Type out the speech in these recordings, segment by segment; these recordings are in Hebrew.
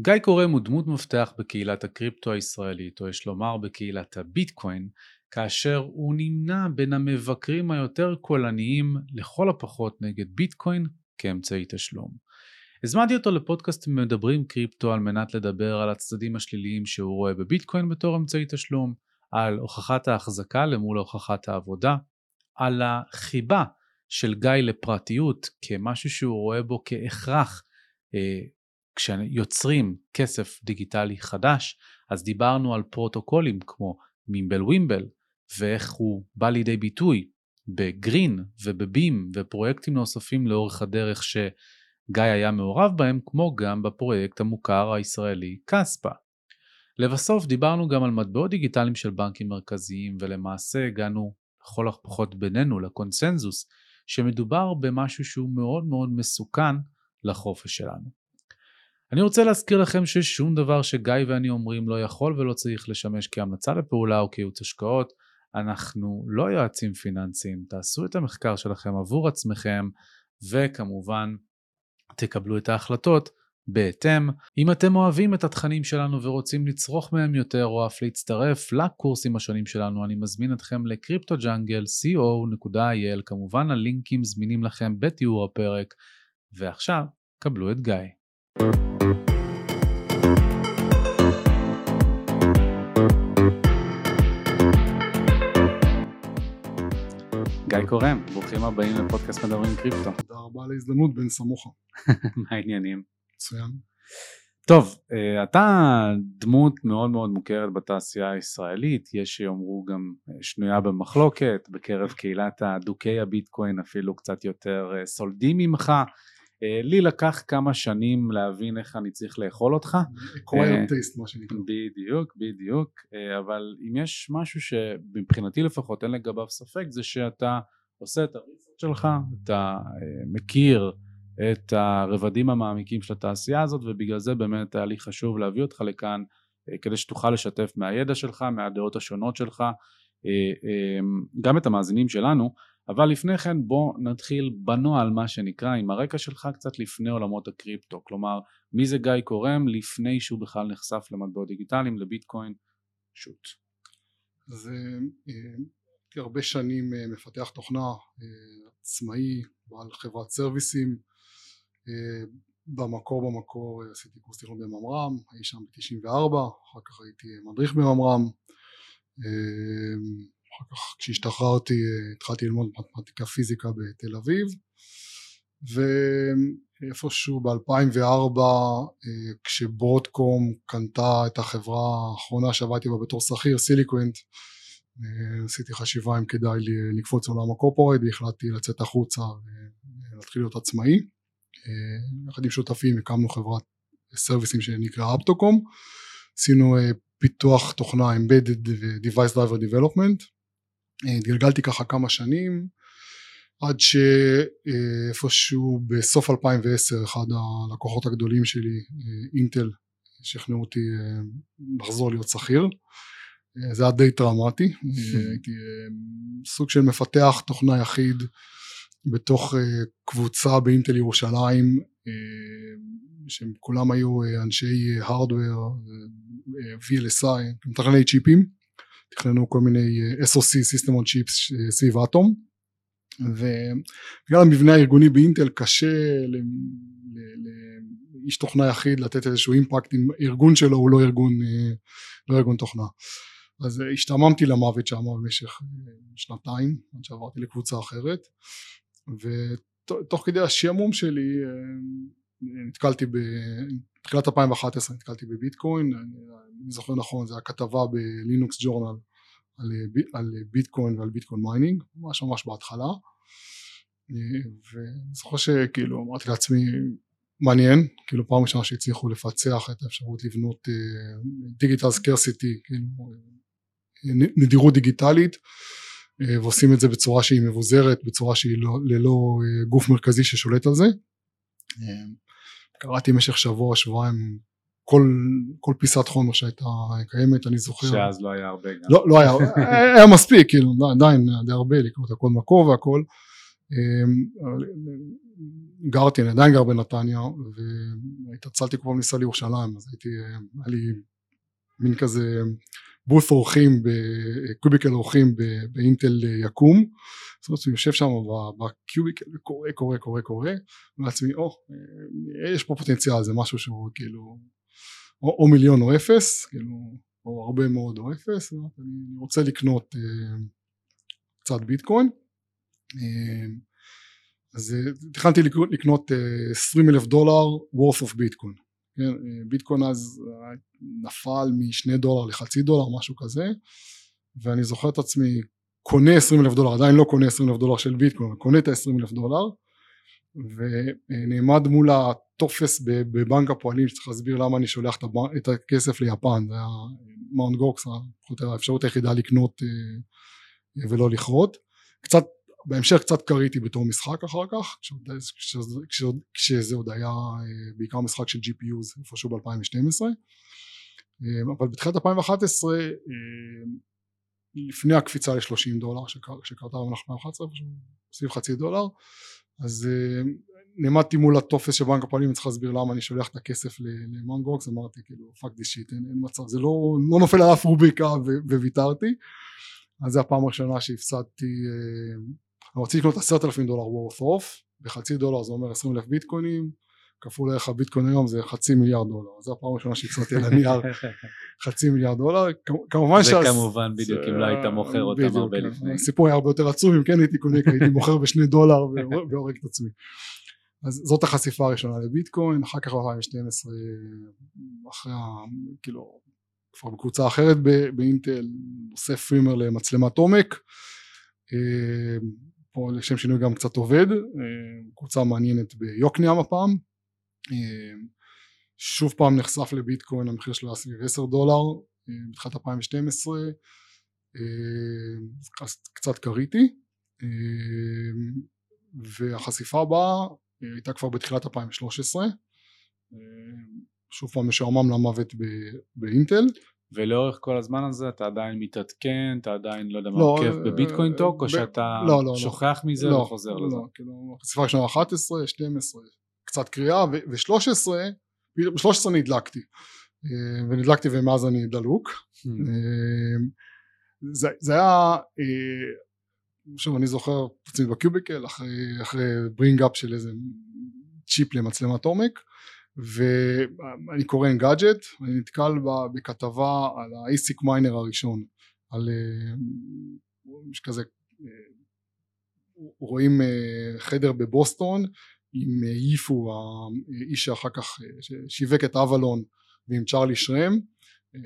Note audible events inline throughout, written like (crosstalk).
גיא קורם הוא דמות מפתח בקהילת הקריפטו הישראלית, או יש לומר בקהילת הביטקוין, כאשר הוא נמנה בין המבקרים היותר קולניים לכל הפחות נגד ביטקוין כאמצעי תשלום. הזמנתי אותו לפודקאסט מדברים קריפטו על מנת לדבר על הצדדים השליליים שהוא רואה בביטקוין בתור אמצעי תשלום, על הוכחת ההחזקה למול הוכחת העבודה, על החיבה של גיא לפרטיות כמשהו שהוא רואה בו כהכרח אה, כשיוצרים כסף דיגיטלי חדש, אז דיברנו על פרוטוקולים כמו מימבל ווימבל, ואיך הוא בא לידי ביטוי בגרין ובבים ופרויקטים נוספים לאורך הדרך שגיא היה מעורב בהם, כמו גם בפרויקט המוכר הישראלי קספה. לבסוף דיברנו גם על מטבעות דיגיטליים של בנקים מרכזיים ולמעשה הגענו לכל הפחות בינינו לקונסנזוס שמדובר במשהו שהוא מאוד מאוד מסוכן לחופש שלנו. אני רוצה להזכיר לכם ששום דבר שגיא ואני אומרים לא יכול ולא צריך לשמש כהמלצה לפעולה או כייעוץ השקעות. אנחנו לא יועצים פיננסיים, תעשו את המחקר שלכם עבור עצמכם וכמובן תקבלו את ההחלטות בהתאם. אם אתם אוהבים את התכנים שלנו ורוצים לצרוך מהם יותר או אף להצטרף לקורסים השונים שלנו, אני מזמין אתכם לקריפטו ג'אנגל co.il, כמובן הלינקים זמינים לכם בתיאור הפרק. ועכשיו, קבלו את גיא. גיא קורם, ברוכים הבאים לפודקאסט מדברים קריפטו. תודה רבה על ההזדמנות, בן סמוכה. (laughs) מה העניינים? מצוין. טוב, אה, אתה דמות מאוד מאוד מוכרת בתעשייה הישראלית, יש שיאמרו גם אה, שנויה במחלוקת, בקרב קהילת הדוקי הביטקוין אפילו קצת יותר אה, סולדים ממך. אה, לי לקח כמה שנים להבין איך אני צריך לאכול אותך. קווייר טייסט מה שנקרא. בדיוק, בדיוק, אה, אבל אם יש משהו שמבחינתי לפחות אין לגביו ספק זה שאתה עושה את הריסט שלך, אתה אה, מכיר את הרבדים המעמיקים של התעשייה הזאת ובגלל זה באמת היה לי חשוב להביא אותך לכאן כדי שתוכל לשתף מהידע שלך, מהדעות השונות שלך, גם את המאזינים שלנו אבל לפני כן בוא נתחיל בנוהל מה שנקרא עם הרקע שלך קצת לפני עולמות הקריפטו. כלומר מי זה גיא קורם לפני שהוא בכלל נחשף למטבעות דיגיטליים לביטקוין שוט. אז הייתי הרבה שנים אה, מפתח תוכנה אה, עצמאי בעל חברת סרוויסים. אה, במקור במקור עשיתי קורס תכנון בממר"ם הייתי שם ב-94 אחר כך הייתי מדריך בממר"ם אחר כך כשהשתחררתי אה, התחלתי ללמוד מתמטיקה פיזיקה בתל אביב ואיפשהו ב-2004 אה, כשברודקום קנתה את החברה האחרונה שעבדתי בה בתור שכיר סיליקוונט אה, עשיתי חשיבה אם כדאי לקפוץ לעולם הקורפורט והחלטתי לצאת החוצה ולהתחיל להיות עצמאי. יחד עם שותפים הקמנו חברת סרוויסים שנקרא אפטוקום עשינו פיתוח תוכנה Embedded ו-Device Driver Development גלגלתי ככה כמה שנים עד שאיפשהו בסוף 2010 אחד הלקוחות הגדולים שלי אינטל שכנעו אותי לחזור להיות שכיר. זה היה די טראומטי. (laughs) הייתי סוג של מפתח תוכנה יחיד בתוך קבוצה באינטל ירושלים שהם כולם היו אנשי הארדוור VLSI מתכנני צ'יפים תכננו כל מיני אה, SOC System on Chips אה, סביב אטום ובגלל המבנה הארגוני באינטל קשה לאיש תוכנה יחיד לתת איזשהו אימפקט אם ארגון שלו הוא לא ארגון, אה, לא ארגון תוכנה. אז השתעממתי למוות שם במשך שנתיים עד שעברתי לקבוצה אחרת. ותוך כדי השעמום שלי נתקלתי בתחילת 2011 נתקלתי בביטקוין אני זוכר נכון זה הכתבה בלינוקס ג'ורנל על, על ביטקוין ועל ביטקוין mining ממש ממש בהתחלה. ואני זוכר שכאילו אמרתי לעצמי מעניין כאילו פעם ראשונה שהצליחו לפצח את האפשרות לבנות digital scarcity כאילו נדירות דיגיטלית ועושים את זה בצורה שהיא מבוזרת בצורה שהיא לא, ללא גוף מרכזי ששולט על זה. קראתי במשך שבוע שבועיים כל, כל פיסת חומר שהייתה קיימת אני זוכר. שאז לא היה הרבה גם. לא, לא היה, היה מספיק כאילו עדיין די הרבה לקרוא את הכל מקור והכל. אמ, גרתי, אני עדיין גר בנתניה, והתעצלתי כל פעם לנסוע לירושלים, אז הייתי, היה לי מין כזה בוס אורחים, קוביקל אורחים באינטל יקום, זאת אומרת, אני יושב שם בקיוביקל וקורא, קורא, קורא, קורא, ולעצמי, או, יש פה פוטנציאל, זה משהו שהוא כאילו, או, או מיליון או אפס, כאילו, או הרבה מאוד או אפס, אני רוצה לקנות קצת ביטקוין. אז תכננתי לקנות 20 אלף דולר worth of ביטקוין. כן, ביטקוין אז נפל משני דולר לחצי דולר משהו כזה ואני זוכר את עצמי קונה 20 אלף דולר עדיין לא קונה 20 אלף דולר של ביטקוין קונה את ה-20 אלף דולר ונעמד מול הטופס בבנק הפועלים שצריך להסביר למה אני שולח את הכסף ליפן. זה היה מאונט גוקס האפשרות היחידה לקנות אה, ולא לכרות. קצת בהמשך קצת כריתי בתור משחק אחר כך כשזה, כשזה עוד היה אה, בעיקר משחק של GPUs איפשהו ב-2012 אה, אבל בתחילת 2011 אה, לפני הקפיצה ל-30 דולר שקרתה במהלך 2011 סביב חצי דולר אז נעמדתי מול הטופס של בנק הפועלים וצריך להסביר למה אני שולח את הכסף למאונט גוקס אמרתי כאילו fuck this shit אין, מצב זה לא, לא נופל על אף רוביקה וויתרתי. אז זו הפעם הראשונה שהפסדתי אני רוצה לקנות עשרת אלפים דולר worth off בחצי דולר זה אומר עשרים אלף ביטקוינים כפול ערך הביטקוין היום זה חצי מיליארד דולר זו הפעם הראשונה שהפסדתי על הנייר. (laughs) חצי מיליארד דולר כמובן זה שאז, כמובן בדיוק אם לא היית מוכר אותם הרבה כן. לפני. הסיפור היה הרבה יותר עצוב אם כן הייתי קונה כי הייתי מוכר בשני דולר והורג את עצמי. אז זאת החשיפה הראשונה לביטקוין אחר כך ב-2012 אחרי כאילו כבר בקבוצה אחרת באינטל עושה פרימר למצלמת עומק. אה, פה לשם שינוי גם קצת עובד, אה, קבוצה מעניינת ביוקנעם הפעם, שוב פעם נחשף לביטקוין המחיר שלו היה סביב 10 דולר אה, בתחילת 2012 קצת קריטי והחשיפה הבאה הייתה כבר בתחילת 2013 שוב פעם משועמם למוות באינטל ולאורך כל הזמן הזה אתה עדיין מתעדכן, אתה עדיין לא יודע מה לא, עוקב בביטקוין טוק, או שאתה לא, לא, שוכח לא. מזה לא, וחוזר לא, לזה? לא, כאילו, חשיפה ראשונה 11, 12, קצת קריאה, ו-13, ב-13 נדלקתי, אה, ונדלקתי ומאז אני דלוק. אה, זה, זה היה, אה, שוב אני זוכר עצמי בקיוביקל אחרי, אחרי bring up של איזה צ'יפ למצלמת עומק, ואני קורא אנגאדג'ט, אני נתקל בכתבה על ה-ASIC miner הראשון, על כזה, רואים חדר בבוסטון עם ייפו האיש שאחר כך שיווק את אבלון ועם צ'רלי שרם אה,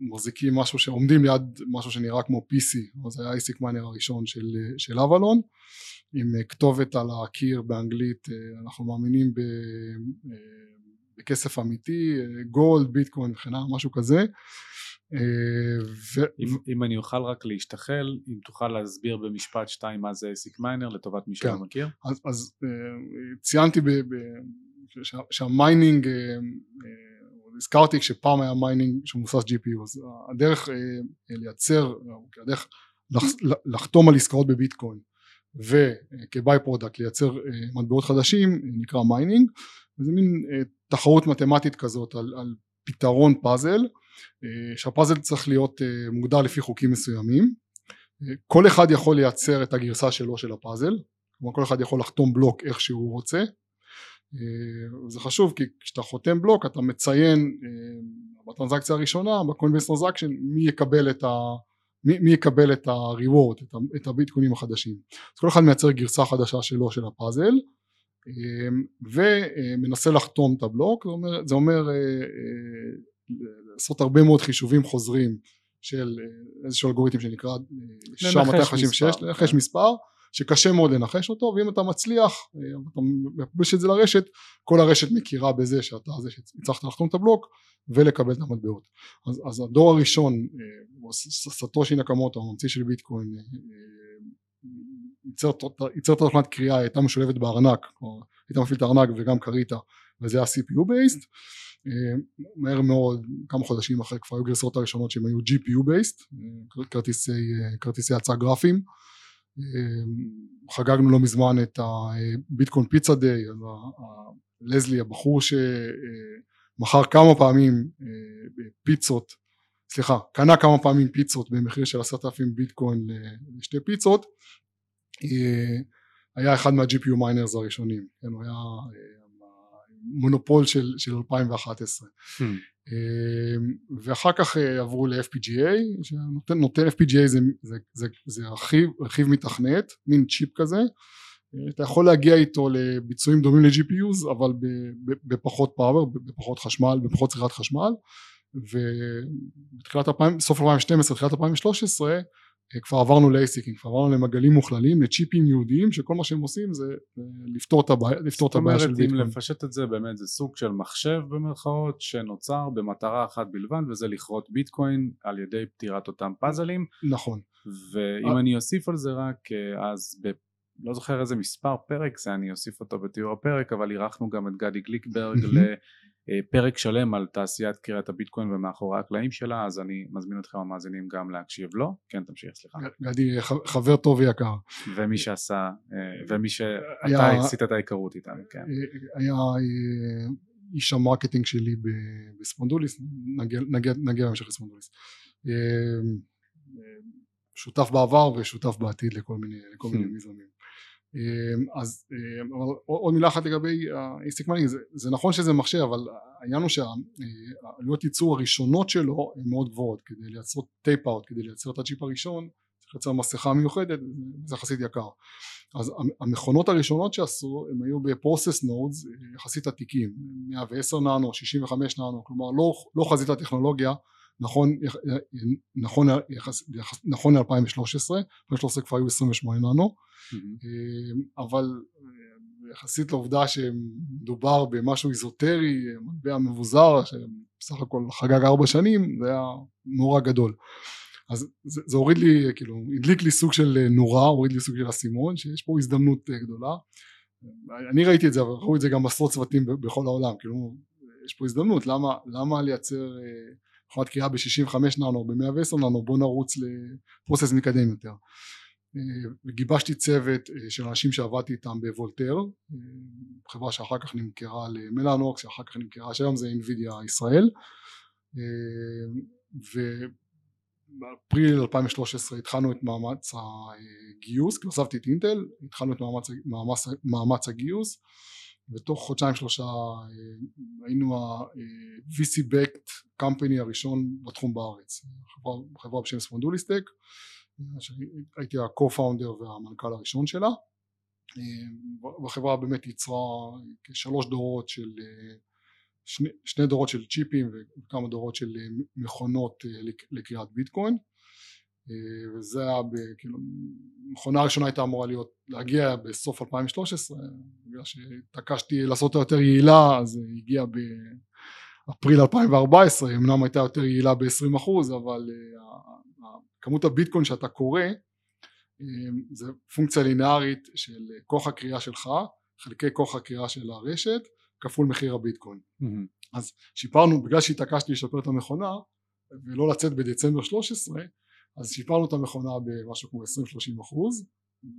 מחזיקים משהו שעומדים ליד משהו שנראה כמו PC, אז היה ה-ASIC miner הראשון של, של אוולון עם אה, כתובת על הקיר באנגלית אה, אנחנו מאמינים אה, בכסף אמיתי gold ביטקוין וכן הלאה משהו כזה ו... אם, אם אני אוכל רק להשתחל אם תוכל להסביר במשפט שתיים מה זה ASIC miner לטובת מי שלא כן. מכיר. אז, אז ציינתי ב, ב, שה mining הזכרתי כשפעם היה mining שמבוסס GPU אז הדרך לייצר הדרך לחתום על עסקאות בביטקוין וכ by-product לייצר אה, מטבעות חדשים נקרא mining וזה מין אה, תחרות מתמטית כזאת על, על פתרון פאזל. אה, שהפאזל צריך להיות מוגדר לפי חוקים מסוימים. כל אחד יכול לייצר את הגרסה שלו של הפאזל. כלומר כל אחד יכול לחתום בלוק איך שהוא רוצה. זה חשוב כי כשאתה חותם בלוק אתה מציין בטרנזקציה הראשונה ב coinbase transaction מי יקבל את ה... מי, מי יקבל את ה-reward, את, את הביטקוינים החדשים. אז כל אחד מייצר גרסה חדשה שלו של הפאזל ומנסה לחתום את הבלוק, זה אומר, זה אומר אה, אה, לעשות הרבה מאוד חישובים חוזרים של אה, איזשהו אלגוריתם שנקרא SHA-256, לנחש כן. מספר, שקשה מאוד לנחש אותו ואם אתה מצליח אתה מפרסם את זה לרשת כל הרשת מכירה בזה שאתה זה שהצלחת לחתום את הבלוק ולקבל את המטבעות אז, אז הדור הראשון אה, סטושי נקמוטו הממציא של ביטקוין אה, אה, ייצר את התוכנת קריאה הייתה משולבת בארנק היית מפעיל את הארנק וגם קרית וזה היה CPU based מהר מאוד כמה חודשים אחרי כבר היו גרסאות הראשונות שהם היו GPU based כרטיסי, כרטיסי הצעה גרפיים חגגנו לא מזמן את הביטקוין פיצה דיי, לזלי הבחור שמכר כמה פעמים פיצות, סליחה, קנה כמה פעמים פיצות במחיר של עשרת אלפים ביטקוין לשתי פיצות, היה אחד מה-GPU מיינרס הראשונים, כן, הוא היה מונופול של, של 2011 hmm. ואחר כך עברו ל-FPGA שנותן FPGA זה, זה, זה, זה רכיב, רכיב מתכנת מין צ'יפ כזה. אתה יכול להגיע איתו לביצועים דומים ל-GPUs אבל בפחות פאוור, בפחות חשמל, בפחות צריכת חשמל. ובתחילת 2000, סוף 2012, תחילת 2013 כבר עברנו לאייסיקים, כבר עברנו למגלים מוכללים, לצ'יפים יהודיים שכל מה שהם עושים זה לפתור את הבעיה, לפתור את הבעיה של ביטקוין. זאת אומרת אם לפשט את זה באמת זה סוג של מחשב במרכאות שנוצר במטרה אחת בלבד וזה לכרות ביטקוין על ידי פתירת אותם פאזלים. נכון. ואם אני אוסיף על זה רק אז ב... לא זוכר איזה מספר פרק זה אני אוסיף אותו בתיאור הפרק אבל אירחנו גם את גדי גליקברג אה, פרק שלם על תעשיית כריית הביטקוין ומאחורי הקלעים שלה אז אני מזמין אתכם המאזינים גם להקשיב לו. כן תמשיך סליחה. גדי חבר טוב ויקר ומי שעשה אה, ומי שאתה עשית את ההיכרות איתנו כן. אה, היה איש ה marketing שלי בספונדוליס נגיע בהמשך לספונדוליס. שותף בעבר ושותף בעתיד לכל מיני hmm. מיזמים אז אמ, עוד מילה אחת לגבי ה- ASIC mining זה, זה נכון שזה מחשב אבל העניין הוא שהעלויות ייצור הראשונות שלו הן מאוד גבוהות. כדי לייצר tape-out כדי לייצר את הצ'יפ הראשון צריך לייצר מסכה מיוחדת זה יחסית יקר. אז המכונות הראשונות שעשו הם היו ב process nodes יחסית עתיקים 110 ננו 65 ננו כלומר לא, לא חזית הטכנולוגיה נכון נכון נכון ל-2013 ב-2013 כבר היו 28 ננו mm-hmm. אבל אה, יחסית לעובדה שמדובר במשהו איזוטרי מטבע מבוזר שבסך הכל חגג ארבע שנים זה היה נורא גדול אז זה, זה הוריד לי כאילו הדליק לי סוג של נורה הוריד לי סוג של אסימון שיש פה הזדמנות אה, גדולה אני ראיתי את זה אבל ראו את זה גם עשרות צוותים בכל העולם כאילו יש פה הזדמנות למה, למה לייצר מכונת קריאה ב-65 ננו ב-110 ננו בוא נרוץ לפרוסס מתקדם יותר. אה, וגיבשתי צוות אה, של אנשים שעבדתי איתם בוולטר אה, חברה שאחר כך נמכרה למלאנוקס שאחר כך נמכרה שהיום זה אינווידיה ישראל. ובאפריל 2013 התחלנו את מאמץ הגיוס כי עזבתי את אינטל התחלנו את מאמץ, מאמץ, מאמץ הגיוס ותוך חודשיים שלושה היינו ה-VC backed company הראשון בתחום בארץ. חברה, חברה בשם ספונדוליסטק הייתי ה-co-founder והמנכ"ל הראשון שלה. והחברה באמת ייצרה כשלוש דורות של שני, שני דורות של צ'יפים וכמה דורות של מכונות לקריאת ביטקוין וזה היה כאילו מכונה הראשונה הייתה אמורה להיות להגיע בסוף 2013 בגלל שהתעקשתי לעשות אותה יותר יעילה אז היא הגיעה באפריל 2014 אמנם הייתה יותר יעילה ב-20% אבל כמות הביטקוין שאתה קורא זה פונקציה לינארית של כוח הקריאה שלך חלקי כוח הקריאה של הרשת כפול מחיר הביטקוין mm-hmm. אז שיפרנו בגלל שהתעקשתי לשפר את המכונה ולא לצאת בדצמבר 13 אז שיפרנו את המכונה במשהו כמו 20-30 אחוז.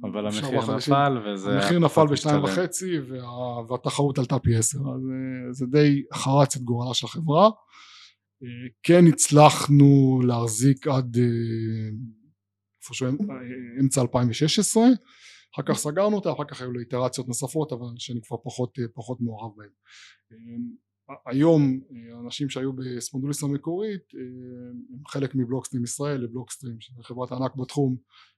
אבל המחיר נפל וזה המחיר נפל בשתיים וחצי וה... והתחרות עלתה פי עשר. אז אה, זה די חרץ את גורלה של החברה. אה, כן הצלחנו להחזיק עד אה, איפשהו אמצע 2016 אחר כך סגרנו אותה אחר כך היו לו איטרציות נוספות אבל שאני כבר פחות, פחות מעורב בהן היום אנשים שהיו בספונדוליס המקורית הם חלק מבלוקסטרים ישראל לבלוקסטרים שזה חברת ענק בתחום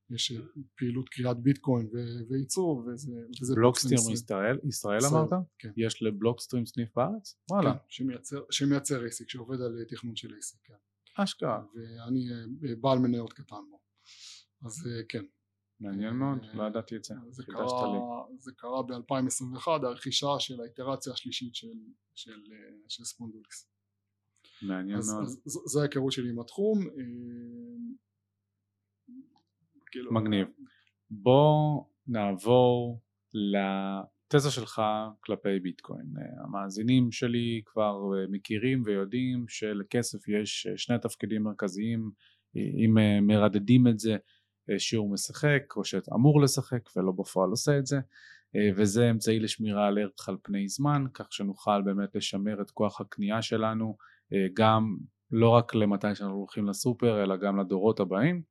יש פעילות קריאת ביטקוין וייצור וזה, וזה בלוקסטרים ישראל, ישראל אמרת? כן. יש לבלוקסטרים סניף בארץ? וואלה. כן, שמייצר, שמייצר עסק שעובד על תכנון של עסק, כן. אשכרה. ואני בעל מניות קטן בו. אז כן, מעניין מאוד, לא ידעתי את זה. זה קרה, זה קרה ב-2021, הרכישה של האיטרציה השלישית של, של, של ספונדוליקס. מעניין אז, מאוד. אז זו ההיכרות שלי עם התחום. אה, כאילו... מגניב. בוא נעבור לתזה שלך כלפי ביטקוין. המאזינים שלי כבר מכירים ויודעים שלכסף יש שני תפקידים מרכזיים, אם מרדדים את זה שהוא משחק או שאמור לשחק ולא בפועל עושה את זה וזה אמצעי לשמירה על ערך על פני זמן כך שנוכל באמת לשמר את כוח הקנייה שלנו גם לא רק למתי שאנחנו הולכים לסופר אלא גם לדורות הבאים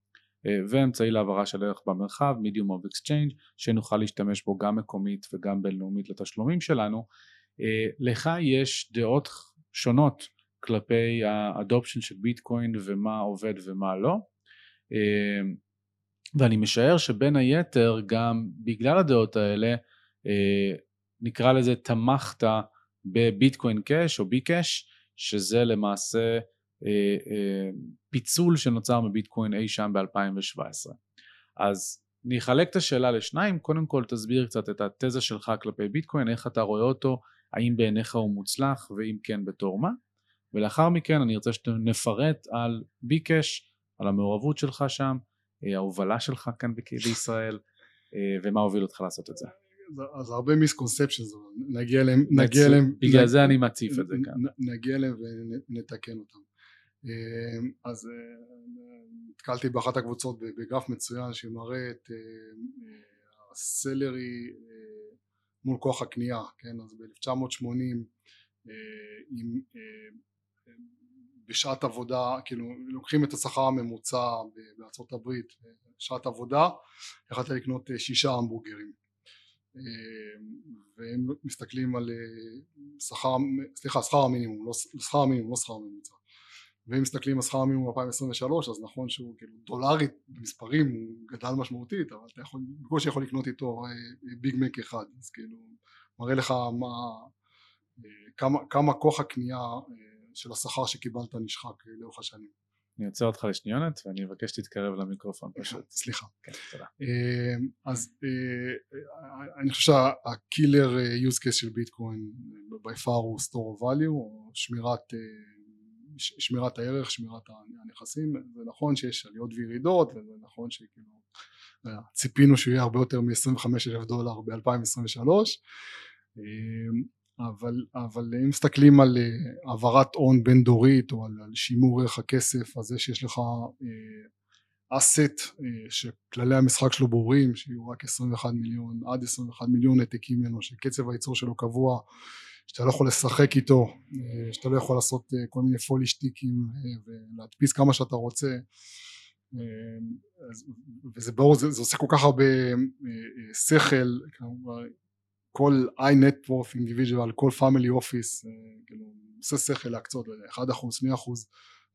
ואמצעי להעברה של ערך במרחב, medium of exchange, שנוכל להשתמש בו גם מקומית וגם בינלאומית לתשלומים שלנו. לך יש דעות שונות כלפי האדופשן של ביטקוין ומה עובד ומה לא ואני משער שבין היתר גם בגלל הדעות האלה נקרא לזה תמכת בביטקוין קאש או בי קאש שזה למעשה אה, אה, פיצול שנוצר מביטקוין אי שם ב-2017. אז אני אחלק את השאלה לשניים, קודם כל תסביר קצת את התזה שלך כלפי ביטקוין, איך אתה רואה אותו, האם בעיניך הוא מוצלח ואם כן בתור מה, ולאחר מכן אני רוצה שנפרט על ביקש, על המעורבות שלך שם, אה, ההובלה שלך כאן בישראל ומה הוביל אותך לעשות את זה. אז הרבה מיסקונספצ'נס, נגיע אליהם, נגיע אליהם, בגלל זה אני מציף את זה כאן. נגיע אליהם ונתקן אותם. אמ, אז אה, נתקלתי באחת הקבוצות בגרף מצוין שמראה את אה, הסלרי אה, מול כוח הקנייה, כן, אז ב-1980 עם בשעת עבודה, כאילו לוקחים את השכר הממוצע בארצות הברית, שעת עבודה, יכולת לקנות שישה המבורגרים. והם מסתכלים על שכר, סליחה שכר המינימום, לא שכר המינימום, לא שכר הממוצע. ואם מסתכלים על שכר המינימום 2023 אז נכון שהוא כאילו דולרית במספרים הוא גדל משמעותית אבל אתה יכול, בקושי יכול לקנות איתו ביג אה, מק אחד אז כאילו מראה לך מה, אה, כמה, כמה כוח הקנייה אה, של השכר שקיבלת נשחק לאורך השנים. אני עוצר אותך לשניונת ואני אבקש שתתקרב למיקרופון פשוט. סליחה. כן, תודה. אז אני חושב שהקילר use case של ביטקוין by far הוא store of value שמירת שמירת הערך, שמירת הנכסים, זה נכון שיש עליות וירידות וזה נכון שכאילו ציפינו שהוא יהיה הרבה יותר מ-25 אלף דולר ב-2023 אמ, אבל, אבל אם מסתכלים על אה, העברת הון בין דורית או על, על שימור ערך הכסף אז זה שיש לך אסט אה, אה, שכללי המשחק שלו ברורים שיהיו רק 21 מיליון עד 21 מיליון העתקים ממנו שקצב הייצור שלו קבוע שאתה לא יכול לשחק איתו, שאתה לא יכול לעשות כל מיני פולי שטיקים אה, ולהדפיס כמה שאתה רוצה וזה ברור, זה, זה עושה כל כך הרבה שכל, כל i-network individual, כל family office, כאילו עושה שכל להקצות, 1% 2%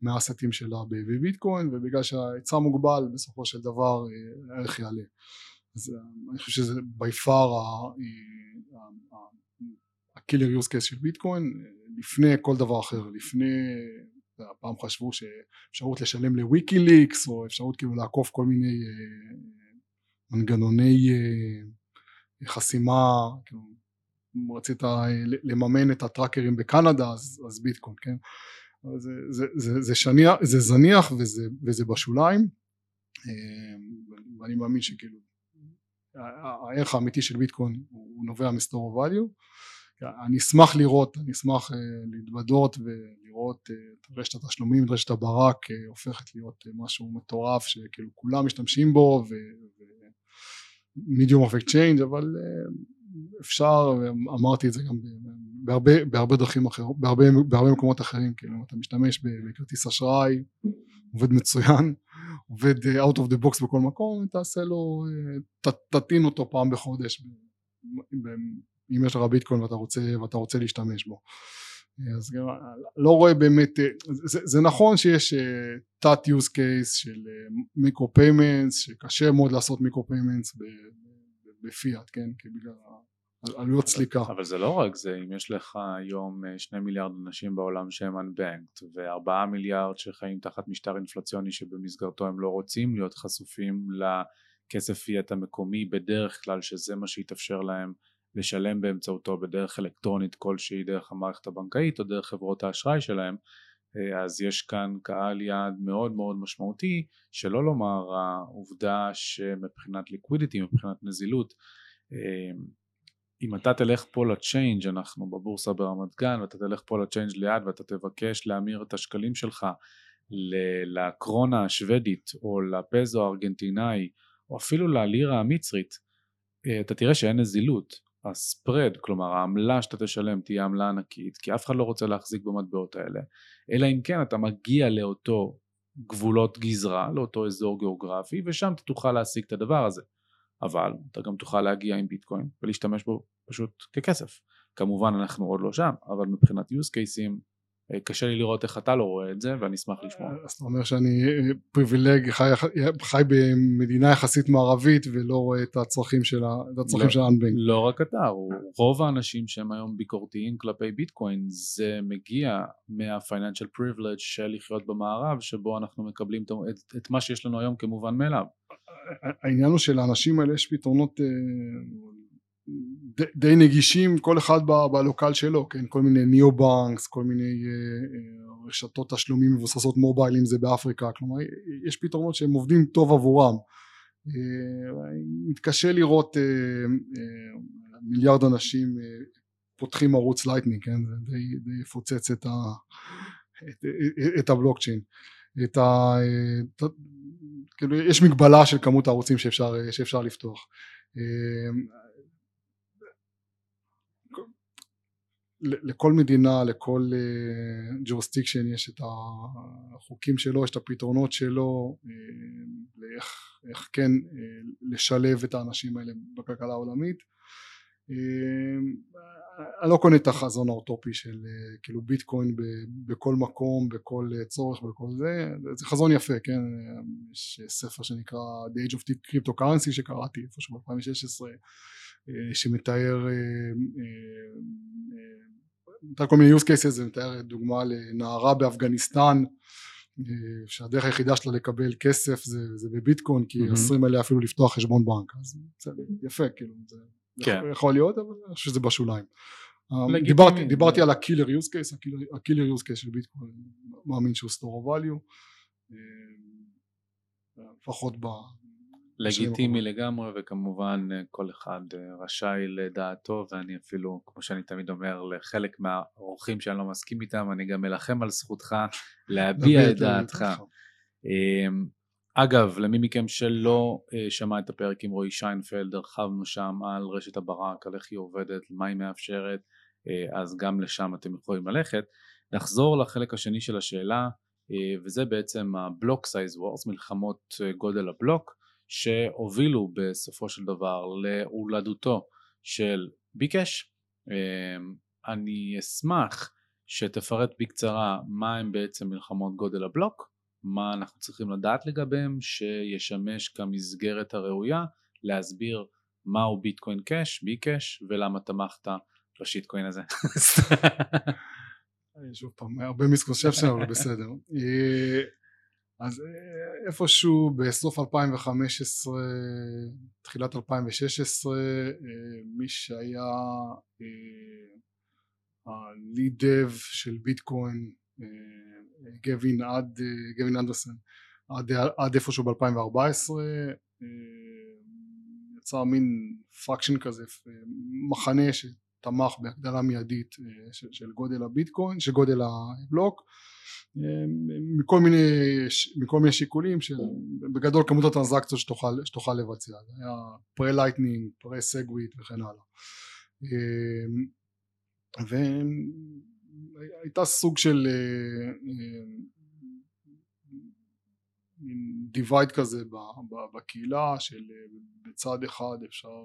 מהאסטים שלה בביטקוין ובגלל שההיצע מוגבל בסופו של דבר הערך יעלה. אז אני חושב שזה by far הקילר יוז קייס של ביטקוין לפני כל דבר אחר לפני פעם חשבו שאפשרות לשלם לוויקי ליקס או אפשרות כאילו לעקוף כל מיני אה, מנגנוני אה, חסימה כאילו רצית אה, לממן את הטראקרים בקנדה אז, אז ביטקוין כן? זה, זה, זה, זה, שניח, זה זניח וזה, וזה בשוליים. ואני מאמין שכאילו הערך האמיתי של ביטקוין הוא נובע מסטור ואליו אני אשמח לראות, אני אשמח uh, להתבדות ולראות את רשת התשלומים, את רשת הברק הופכת להיות משהו מטורף שכאילו כולם משתמשים בו ו-medium of exchange אבל uh, אפשר, אמרתי את זה גם בהרבה, בהרבה דרכים אחרות, בהרבה, בהרבה מקומות אחרים, כאילו אתה משתמש בכרטיס אשראי, עובד מצוין, עובד out of the box בכל מקום, תעשה לו, תטעין אותו פעם בחודש אם יש לך ביטקוין ואתה רוצה, ואתה רוצה להשתמש בו אז גם לא רואה באמת זה, זה נכון שיש אה, תת use case של מיקרו אה, payments שקשה מאוד לעשות micro payments בפיאט כן? כי בגלל עלויות סליקה. אבל זה לא רק זה אם יש לך היום אה, שני מיליארד אנשים בעולם שהם unbanked וארבעה מיליארד שחיים תחת משטר אינפלציוני שבמסגרתו הם לא רוצים להיות חשופים לכסף פיאט המקומי בדרך כלל שזה מה שיתאפשר להם לשלם באמצעותו בדרך אלקטרונית כלשהי דרך המערכת הבנקאית או דרך חברות האשראי שלהם אה, אז יש כאן קהל יעד מאוד מאוד משמעותי שלא לומר העובדה שמבחינת ליקווידיטי מבחינת נזילות אה, אם אתה תלך פה לצ'יינג' אנחנו בבורסה ברמת גן ואתה תלך פה לצ'יינג' ליד ואתה תבקש להמיר את השקלים שלך לקרונה השוודית או לפזו הארגנטינאי או אפילו ללירה המצרית, אה, אתה תראה שאין נזילות. הספרד, כלומר העמלה שאתה תשלם תהיה עמלה ענקית, כי אף אחד לא רוצה להחזיק במטבעות האלה, אלא אם כן אתה מגיע לאותו גבולות גזרה, לאותו אזור גיאוגרפי, ושם אתה תוכל להשיג את הדבר הזה. אבל אתה גם תוכל להגיע עם ביטקוין ולהשתמש בו פשוט ככסף. כמובן אנחנו עוד לא שם, אבל מבחינת use cases קשה לי לראות איך אתה לא רואה את זה ואני אשמח לשמוע. אז אתה אומר שאני אה, פריבילג, חי, חי במדינה יחסית מערבית ולא רואה את הצרכים של הצרכים לא, של האנבנק. לא רק אתה, רוב האנשים שהם היום ביקורתיים כלפי ביטקוין זה מגיע מה-financial privilege של לחיות במערב שבו אנחנו מקבלים את, את מה שיש לנו היום כמובן מאליו. העניין הוא שלאנשים האלה יש פתרונות אה, די נגישים כל אחד בלוקל שלו כן? כל מיני ניאו בנקס כל מיני אה, אה, רשתות תשלומים מבוססות מובייל אם זה באפריקה. כלומר יש פתרונות שהם עובדים טוב עבורם. מתקשה לראות מיליארד אנשים פותחים ערוץ לייטנינג כן? זה די, די יפוצץ את, ה, את, את הבלוקצ'יין. את ה... כאילו יש מגבלה של כמות הערוצים שאפשר, שאפשר לפתוח. לכל מדינה, לכל jurisdiction יש את החוקים שלו, יש את הפתרונות שלו, לאיך איך כן לשלב את האנשים האלה בכלכלה העולמית. אני לא קונה את החזון האוטופי של אה, כאילו ביטקוין בכל מקום, בכל אה, צורך, בכל זה, זה חזון יפה, כן, יש ספר שנקרא The Age of Cryptocurrency שקראתי איפשהו ב-2016. אה, שמתאר מתאר כל מיני use cases, זה מתאר דוגמה לנערה באפגניסטן שהדרך היחידה שלה לקבל כסף זה, זה בביטקוין כי mm-hmm. אסור עליה אפילו לפתוח חשבון בנק אז זה יפה כאילו זה כן. יכול להיות אבל אני חושב שזה בשוליים דיברתי, דיברתי על ה killer use case ה killer use case של ביטקוין מאמין שהוא store of value לפחות ב... לגיטימי לגמרי וכמובן אה, כל אחד אה, רשאי לדעתו ואני אפילו כמו שאני תמיד אומר לחלק מהאורחים שאני לא מסכים איתם אני גם אלחם על זכותך להביע את דעתך. אגב, למי מכם שלא uh, שמע את הפרק עם רועי שיינפלד, הרחבנו שם על רשת הברק, על איך היא עובדת, מה היא מאפשרת, אז גם לשם אתם יכולים ללכת. נחזור לחלק השני של השאלה, וזה בעצם ה block size wars, מלחמות גודל הבלוק, שהובילו בסופו של דבר להולדותו של ביקאש. Uh, אני אשמח שתפרט בקצרה מה הם בעצם מלחמות גודל הבלוק מה אנחנו צריכים לדעת לגביהם שישמש כמסגרת הראויה להסביר מהו ביטקוין קאש, בי קאש ולמה תמכת בשיטקוין הזה. (laughs) שוב פעם הרבה מיסקונספציה אבל בסדר. (laughs) אה, אז אה, איפשהו בסוף 2015 תחילת 2016 אה, מי שהיה ה lead dev של ביטקוין גווין עד גווין אנדרסן עד, עד איפשהו ב-2014 יצר מין faction כזה מחנה שתמך בהגדלה מיידית של, של גודל הביטקוין של גודל הבלוק מכל מיני, מכל מיני שיקולים שבגדול כמות הטרנזקציות שתוכל, שתוכל לבצע. זה היה pre לייטנינג, pre סגוויט וכן הלאה. הייתה סוג של divide אה, אה, כזה בקהילה של אה, בצד אחד אפשר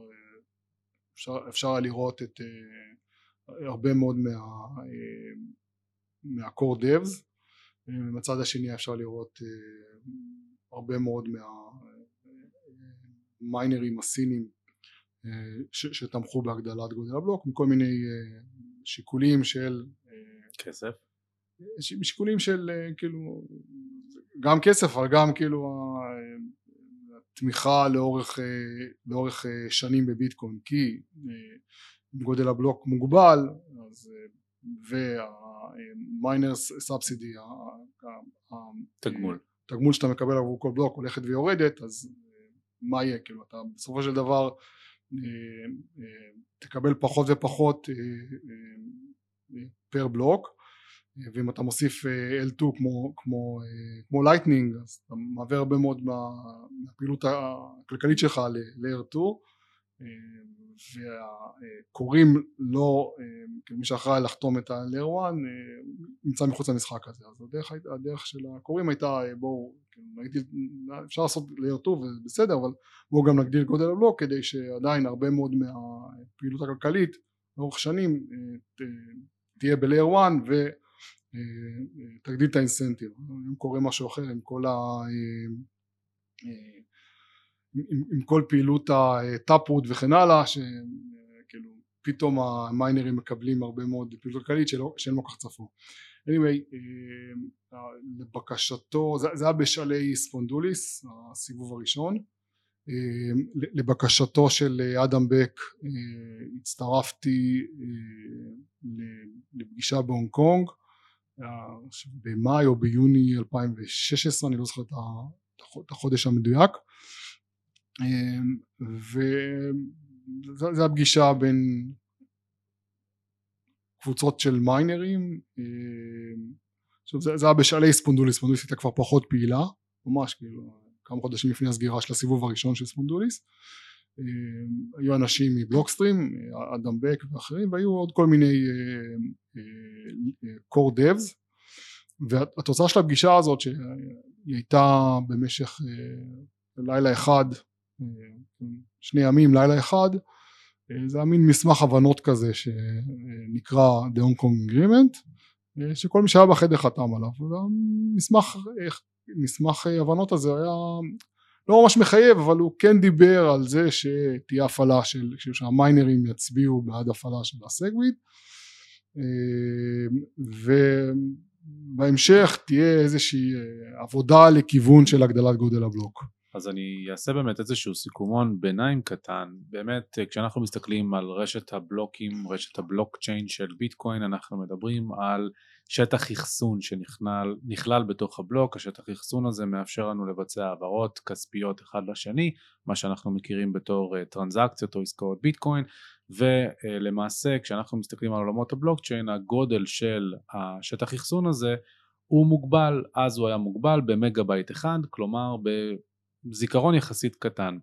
אפשר, אפשר היה לראות את הרבה מאוד מה, מהקור דאבס ומצד השני אפשר לראות הרבה מאוד מהמיינרים הסינים שתמכו בהגדלת גודל הבלוק מכל מיני שיקולים של כסף? שיקולים של אה, כאילו גם כסף אבל גם כאילו התמיכה לאורך, אה, לאורך אה, שנים בביטקוין כי אם גודל הבלוק מוגבל אז וה miner subsidy תגמול. תגמול שאתה מקבל עבור כל בלוק הולכת ויורדת אז מה יהיה? כאילו אתה בסופו של דבר תקבל פחות ופחות פר בלוק ואם אתה מוסיף L2 כמו, כמו, כמו Lightning אז אתה מעביר הרבה מאוד מהפעילות הכלכלית שלך ל Layer 2 והקוראים לא, מי שאחראי לחתום את ה-Layer 1 נמצא מחוץ למשחק הזה. אז הדרך, הדרך של הקוראים הייתה בואו נגדיל, אפשר לעשות Layer 2 ובסדר אבל בואו גם נגדיל גודל הבלוק כדי שעדיין הרבה מאוד מהפעילות הכלכלית לאורך שנים תהיה ב-Layer 1 ותגדיל את האינסנטיב. אם קורה משהו אחר עם כל ה... עם, עם כל פעילות הטאפרוט וכן הלאה שכאילו פתאום המיינרים מקבלים הרבה מאוד פעילות כלכלית לא כל כך צפו. anyway לבקשתו זה, זה היה בשלהי ספונדוליס הסיבוב הראשון. לבקשתו של אדם בק הצטרפתי לפגישה בהונג קונג במאי או ביוני 2016 אני לא זוכר את החודש המדויק. וזו הפגישה בין קבוצות של מיינרים. עכשיו זה, זה היה בשלהי Spondoolies, Spondoolies הייתה כבר פחות פעילה ממש כאילו כמה חודשים לפני הסגירה של הסיבוב הראשון של Spondoolies היו אנשים מ Blockstream, אדם בק ואחרים והיו עוד כל מיני core devs והתוצאה של הפגישה הזאת שהיא הייתה במשך לילה אחד שני ימים לילה אחד זה היה מין מסמך הבנות כזה שנקרא The Hong Kong Agreement שכל מי שהיה בחדר חתם עליו והמסמך מסמך הבנות הזה היה לא ממש מחייב אבל הוא כן דיבר על זה שתהיה הפעלה של שהמיינרים יצביעו בעד הפעלה של הסגוויד. ובהמשך תהיה איזושהי עבודה לכיוון של הגדלת גודל הבלוק. אז אני אעשה באמת איזשהו סיכומון ביניים קטן. באמת כשאנחנו מסתכלים על רשת הבלוקים רשת הבלוקצ'יין של ביטקוין אנחנו מדברים על שטח אחסון שנכלל בתוך הבלוק השטח אחסון הזה מאפשר לנו לבצע העברות כספיות אחד לשני מה שאנחנו מכירים בתור טרנזקציות או עסקאות ביטקוין ולמעשה כשאנחנו מסתכלים על עולמות הבלוקצ'יין הגודל של השטח אחסון הזה הוא מוגבל אז הוא היה מוגבל במגה בייט אחד כלומר זיכרון יחסית קטן.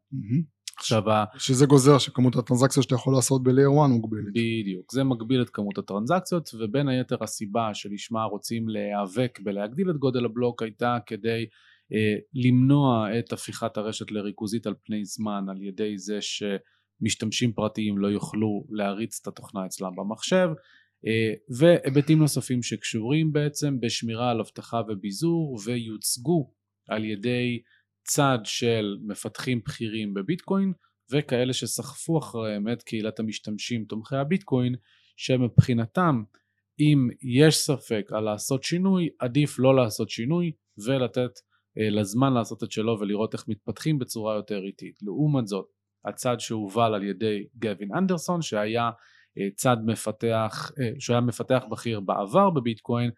עכשיו שזה גוזר שכמות הטרנזקציות שאתה יכול לעשות ב layer 1 מוגבלת. בדיוק, זה מגביל את כמות הטרנזקציות ובין היתר הסיבה שלשמה רוצים להיאבק בלהגדיל את גודל הבלוק הייתה כדי אה, למנוע את הפיכת הרשת לריכוזית על פני זמן על ידי זה שמשתמשים פרטיים לא יוכלו להריץ את התוכנה אצלם במחשב אה, והיבטים נוספים שקשורים בעצם בשמירה על אבטחה וביזור ויוצגו על ידי צד של מפתחים בכירים בביטקוין וכאלה שסחפו אחריהם את קהילת המשתמשים תומכי הביטקוין שמבחינתם אם יש ספק על לעשות שינוי עדיף לא לעשות שינוי ולתת אה, לזמן לעשות את שלו ולראות איך מתפתחים בצורה יותר איטית. לעומת זאת הצד שהובל על ידי גווין אנדרסון שהיה אה, צד מפתח, אה, שהיה מפתח בכיר בעבר בביטקוין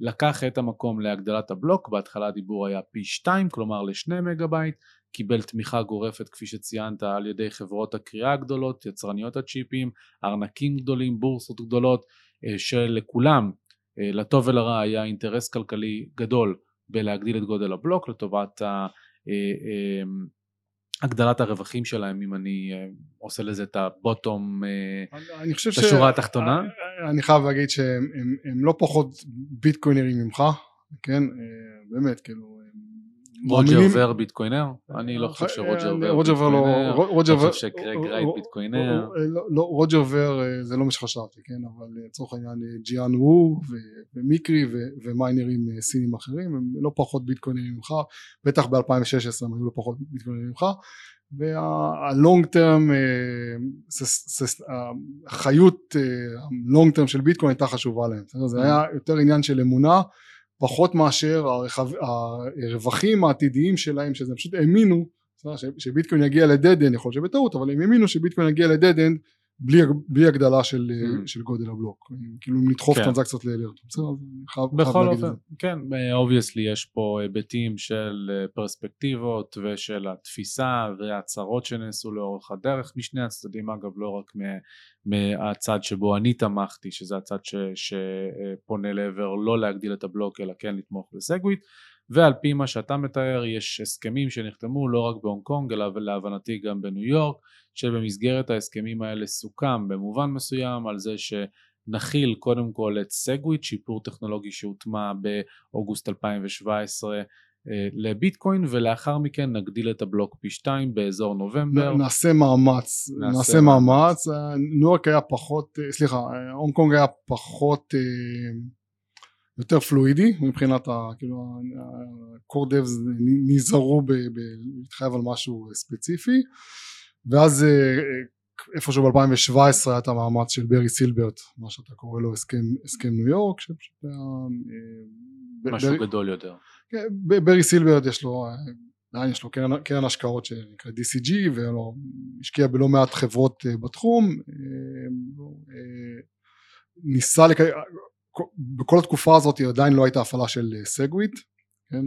לקח את המקום להגדלת הבלוק, בהתחלה הדיבור היה פי 2 כלומר לשני מגה בייט, קיבל תמיכה גורפת כפי שציינת על ידי חברות הכרייה הגדולות, יצרניות הצ'יפים, ארנקים גדולים, בורסות גדולות, אה, שלכולם אה, לטוב ולרע היה אינטרס כלכלי גדול בלהגדיל את גודל הבלוק לטובת הגדלת הרווחים שלהם אם אני אה, עושה לזה את הבוטום, אה, את השורה התחתונה. אה, אני חייב להגיד שהם לא פחות ביטקוינרים ממך, כן, באמת, כאילו, רוג'ר ור ביטקוינר? אני לא חושב שרוג'ר ור ביטקוינר, אני חושב שקרג רייט ביטקוינר. רוג'ר ור זה לא מה שחשבתי, כן, אבל לצורך העניין ג'יאן וו ומיקרי ומיינרים סינים אחרים הם לא פחות ביטקוינרים ממך, בטח ב-2016 הם היו לא פחות ביטקוינרים ממך, וה long term, החיות ה long term של ביטקוין הייתה חשובה להם, זה היה יותר עניין של אמונה פחות מאשר הרווחים העתידיים שלהם שזה פשוט האמינו שביטקוין יגיע ל dead end יכול להיות שבטעות אבל הם האמינו שביטקוין יגיע ל dead end בלי, בלי הגדלה של, mm. של גודל הבלוק כאילו אם נדחוף כן. טרנזקציות ל L2 בכל אופן כן obviously יש פה היבטים של אה, פרספקטיבות ושל התפיסה וההצהרות שנעשו לאורך הדרך משני הצדדים אגב לא רק מהצד שבו אני תמכתי, שזה הצד ש, שפונה לעבר לא להגדיל את הבלוק אלא כן לתמוך ב SegWit, ועל פי מה שאתה מתאר יש הסכמים שנחתמו לא רק בהונג קונג אלא להבנתי גם בניו יורק, שבמסגרת ההסכמים האלה סוכם במובן מסוים על זה שנחיל קודם כל את SegWit, שיפור טכנולוגי שהוטמע באוגוסט 2017 אה, לביטקוין ולאחר מכן נגדיל את הבלוק פי שתיים באזור נובמבר. נעשה מאמץ, נעשה, נעשה מאמץ, אה, ניו יורק היה פחות, אה, סליחה, הונג קונג היה פחות, יותר פלואידי מבחינת, ה, כאילו, ה-core devs נזהרו להתחייב על משהו ספציפי ואז איפשהו ב-2017 היה את המאמץ של ברי סילברט, מה שאתה קורא לו הסכם, הסכם ניו יורק, שפשוט היה... משהו בר... גדול יותר. כן, ברי סילברט יש לו, עדיין יש לו קרן, קרן השקעות שנקרא DCG והוא השקיע בלא מעט חברות אה, בתחום אה, אה, ניסה לק... בכל התקופה הזאת עדיין לא הייתה הפעלה של SegWit כן,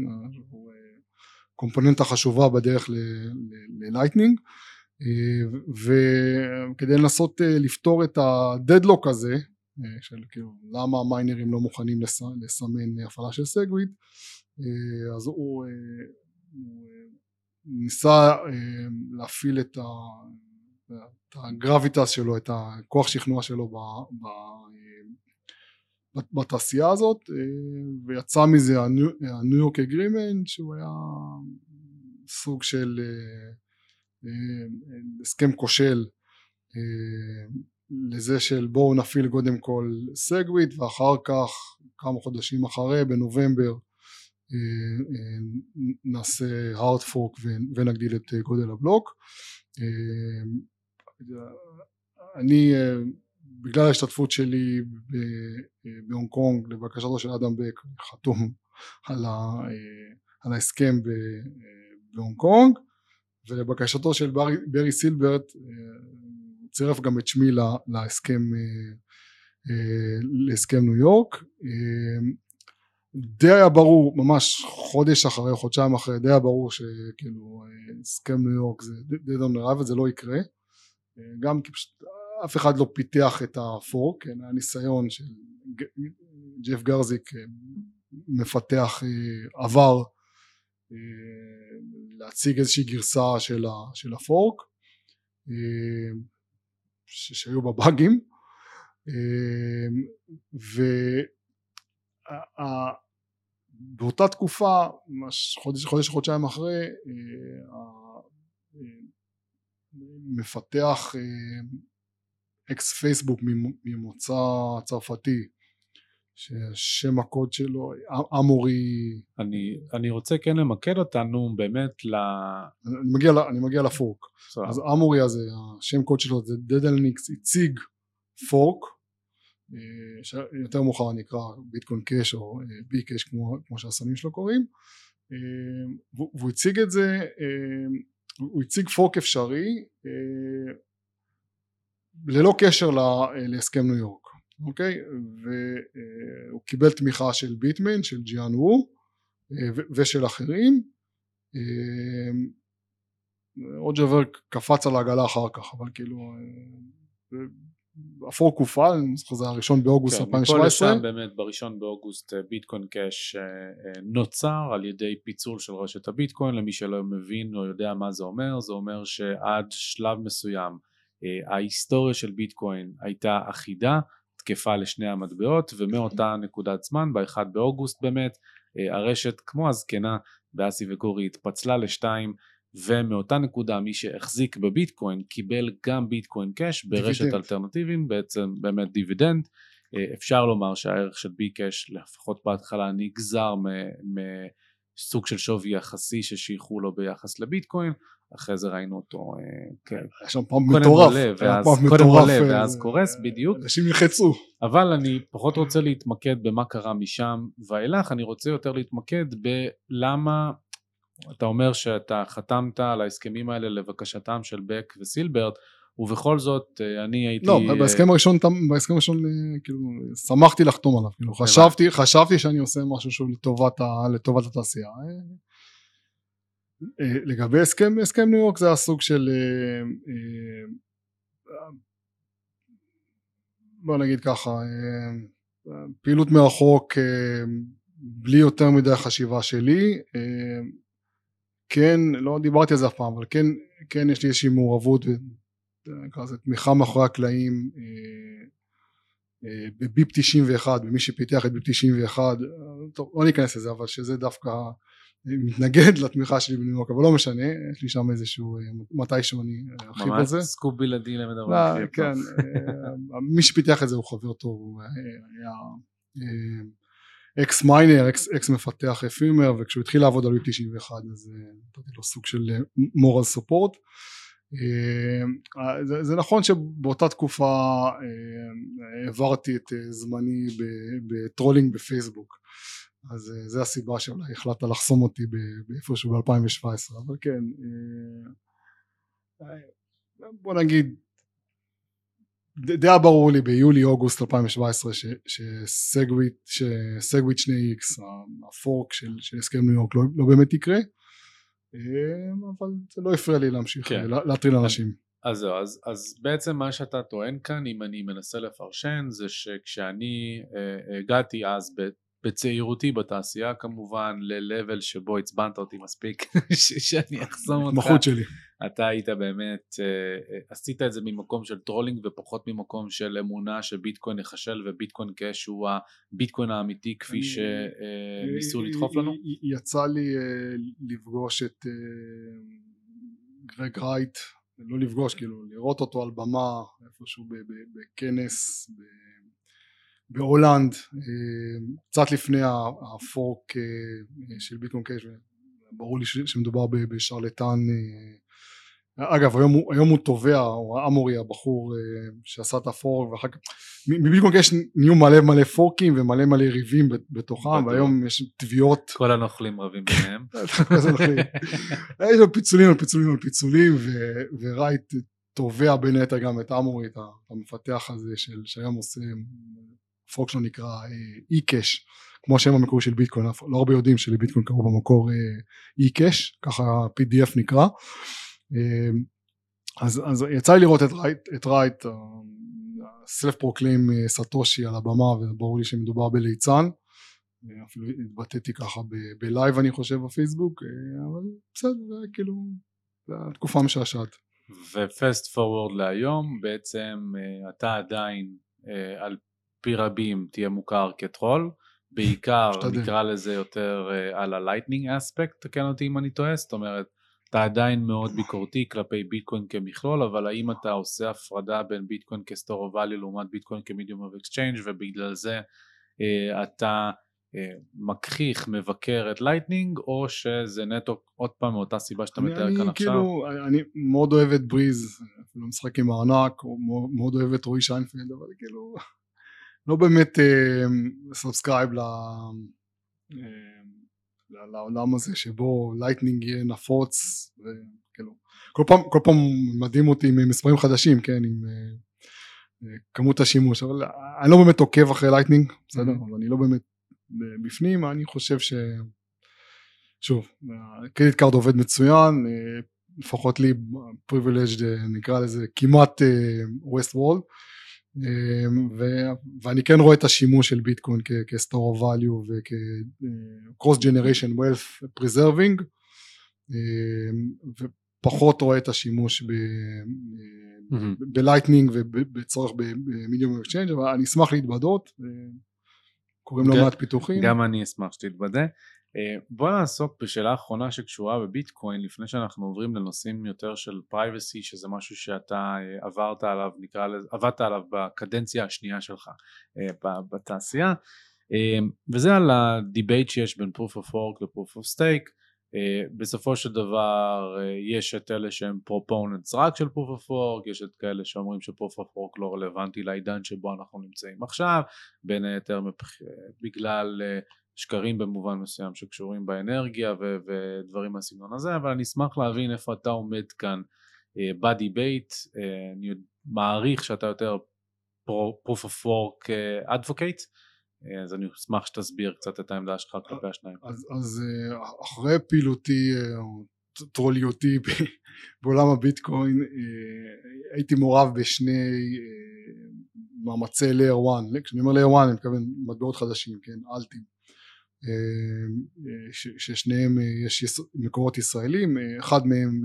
קומפוננטה חשובה בדרך ל Lightning וכדי לנסות לפתור את ה deadlock הזה של כאילו למה המיינרים לא מוכנים לסמן הפעלה של סגוויט אה, אז הוא, אה, הוא אה, ניסה להפעיל את, ה, את הגרביטס שלו, את הכוח שכנוע שלו בתעשייה הזאת ויצא מזה הניו יורק אגרימנט שהוא היה סוג של הסכם כושל לזה של בואו נפעיל קודם כל סגוויט ואחר כך כמה חודשים אחרי בנובמבר אה, אה, נעשה fork ונגדיל את גודל הבלוק. אה, אני בגלל ההשתתפות שלי בהונג קונג לבקשתו של אדם בק חתום (laughs) על, ה, על ההסכם בהונג קונג ולבקשתו של ברי, ברי סילברט צירף גם את שמי להסכם להסכם ניו יורק. די היה ברור ממש חודש אחרי חודשיים אחרי די היה ברור שכאילו הסכם ניו יורק זה די דון רע וזה לא יקרה. גם כי פשוט אף אחד לא פיתח את הפורק כן היה ניסיון של ג'ף גרזיק מפתח עבר להציג איזושהי גרסה של, של הפורק שהיו בה באגים ו באותה תקופה, חודש, חודש חודשיים אחרי, אה, אה, מפתח אה, אקס פייסבוק ממוצא צרפתי ששם הקוד שלו אמורי. אני, אני רוצה כן למקד אותנו באמת ל... אני מגיע, אני מגיע ל fork. אז אמורי הזה השם קוד שלו זה deadalnix הציג fork אה, יותר מאוחר נקרא Bitcoin Cash או אה, Bcash כמו, כמו שהסמים שלו קוראים. אה, והוא הציג את זה הוא הציג פורק אפשרי ללא קשר להסכם ניו יורק אוקיי? והוא קיבל תמיכה של ביטמן של ג'יאן וו ושל אחרים. רוג'ר קפץ על העגלה אחר כך אבל כאילו הפורק הופעל, אני זוכר זה הראשון באוגוסט כן, 2017. מפה לשם באמת בראשון באוגוסט אה, ביטקוין קאש אה, אה, נוצר על ידי פיצול של רשת הביטקוין, למי שלא מבין או יודע מה זה אומר, זה אומר שעד שלב מסוים ההיסטוריה של ביטקוין הייתה אחידה, תקפה לשני המטבעות ומאותה נקודת זמן, ב-1 באוגוסט באמת, הרשת כמו הזקנה באסי וגורי התפצלה לשתיים ומאותה נקודה מי שהחזיק בביטקוין קיבל גם Bitcoin Cash ברשת דיבידנד. אלטרנטיביים בעצם באמת דיבידנד אה, אפשר לומר שהערך של Bcash לפחות בהתחלה נגזר מסוג של שווי יחסי ששייכו לו ביחס לביטקוין אחרי זה ראינו אותו אה, כן. היה שם פעם מטורף, קודם עולה אה, ואז קורס בדיוק אנשים ילחצו אבל אני פחות רוצה להתמקד במה קרה משם ואילך אני רוצה יותר להתמקד בלמה אתה אומר שאתה חתמת על ההסכמים האלה לבקשתם של בק וסילברט ובכל זאת אה, אני הייתי... לא, בהסכם הראשון, בהסכם הראשון אה, כאילו שמחתי לחתום עליו, כאילו חשבתי, חשבתי שאני עושה משהו שהוא לטובת, ה, לטובת התעשייה. אה, לגבי הסכם, הסכם ניו יורק זה היה סוג של בוא נגיד ככה, פעילות מרחוק בלי יותר מדי חשיבה שלי, כן, לא דיברתי על זה אף פעם, אבל כן, כן יש לי איזושהי מעורבות, לזה תמיכה מאחורי הקלעים ב BIP 91, במי שפיתח את BIP 91, טוב לא ניכנס לזה, אבל שזה דווקא מתנגד לתמיכה שלי בניו יורק אבל לא משנה יש לי שם איזשהו מתישהו אני ארחיב על זה. ממש סקופ בלעדי למדבר. לא, כן, אה, מי שפיתח את זה הוא חבר טוב, הוא היה ex miner, ex מפתח firmware וכשהוא התחיל לעבוד על BIP 91 אז אה, נתתי לו סוג של moral support. אה, זה, זה נכון שבאותה תקופה העברתי את זמני ב trolling בפייסבוק אז אה, זה הסיבה שאולי החלטת לחסום אותי באיפשהו ב-2017 אבל כן אה, אה, בוא נגיד די היה ברור לי ביולי אוגוסט 2017 ש SegWit ש SegWit 2x ה fork של, של הסכם ניו יורק לא, לא באמת יקרה אבל זה לא הפריע לי להמשיך כן. להטריל אנשים אז זהו, אז, אז בעצם מה שאתה טוען כאן, אם אני מנסה לפרשן, זה שכשאני אה, הגעתי אז בצעירותי בתעשייה כמובן ל level שבו עצבנת אותי מספיק (laughs) שאני אחסום אותך. התמחות שלי. אתה היית באמת, אה, אה, עשית את זה ממקום של trolling ופחות ממקום של אמונה שביטקוין ייכשל ו Bitcoin Cash הוא הביטקוין האמיתי כפי שניסו אה, לדחוף לנו? יצא לי לפגוש את קרייג רייט, לא לפגוש, כאילו לראות אותו על במה איפשהו בכנס, בהולנד אה, קצת לפני ה fork אה, של Bitcoin Cash ברור לי שמדובר בשרלטן אה, אגב היום הוא, היום הוא תובע הוא אמורי הבחור שעשה את ה fork ואחר כך מ Bitcoin Cash נהיו מלא מלא פורקים ומלא מלא ריבים בתוכם והיום יש תביעות כל הנוכלים רבים ביניהם. (laughs) יש לו פיצולים על פיצולים על פיצולים ורייט תובע בין היתר גם את אמורי את המפתח הזה של שהיום עושה הפורק שלו נקרא אי-קאש כמו השם המקורי של ביטקוין לא הרבה יודעים שלביטקוין קראו במקור אי-קאש ככה pdf נקרא. אה, אז, אז יצא לי לראות את רייט, את רייט סלף פרוקלים סאטושי על הבמה וברור לי שמדובר בליצן. אפילו התבטאתי ככה ב live אני חושב בפייסבוק אה, אבל בסדר זה כאילו זה תקופה משעשעת. ו fast forward להיום בעצם אה, אתה עדיין על פי רבים תהיה מוכר כטרול, בעיקר נקרא לזה יותר אה, על ה Lightning aspect, תקן אותי אם אני טועה, זאת אומרת אתה עדיין מאוד ביקורתי כלפי ביטקוין כמכלול, אבל האם אתה עושה הפרדה בין ביטקוין כ store of value לעומת ביטקוין כ medium of exchange ובגלל זה אה, אתה אה, מכחיך, מבקר את Lightning, או שזה נטו עוד פעם מאותה סיבה שאתה מתאר כאן עכשיו? כאילו, אני מאוד אוהב את Breez, אפילו משחק עם הארנק, מאוד אוהב את רועי שיינפלד, אבל כאילו לא באמת subscribe אה, אה, לעולם הזה שבו Lightning יהיה נפוץ וכאילו כל פעם, כל פעם מדהים אותי עם מספרים חדשים כן עם אה, כמות השימוש אבל אני לא באמת עוקב אחרי Lightning בסדר mm-hmm. אבל אני לא באמת בפנים אני חושב ש... שוב credit card עובד מצוין לפחות לי privilege נקרא לזה כמעט west world אמ, ואני כן רואה את השימוש של ביטקוין כ store of value וכ cross generation wealth preserving. אמ, ופחות רואה את השימוש ב Lightning ובצורך ב medium exchange אבל אני אשמח להתבדות קורים לא מעט פיתוחים. גם אני אשמח שתתבדה. אה, בוא נעסוק בשאלה אחרונה שקשורה בביטקוין לפני שאנחנו עוברים לנושאים יותר של privacy שזה משהו שאתה אה, עברת עליו נקרא לזה עבדת עליו בקדנציה השנייה שלך אה, בתעשייה. וזה על ה debate שיש בין proof of work ל proof of stake. בסופו של דבר יש את אלה שהם proponents רק של proof of work יש את כאלה שאומרים ש-proof of work לא רלוונטי לעידן שבו אנחנו נמצאים עכשיו בין היתר בגלל שקרים במובן מסוים שקשורים באנרגיה ו- ודברים מהסגנון הזה, אבל אני אשמח להבין איפה אתה עומד כאן uh, בדיבייט, uh, אני מעריך שאתה יותר proof of work uh, advocate, uh, אז אני אשמח שתסביר קצת את העמדה שלך כלפי השניים. אז, אז אחרי פעילותי, טרוליותי בעולם הביטקוין, הייתי מעורב בשני מאמצי layer 1, כשאני אומר layer 1 אני מתכוון מטבעות חדשים, כן, אלטים, ששניהם יש מקורות ישראלים, אחד מהם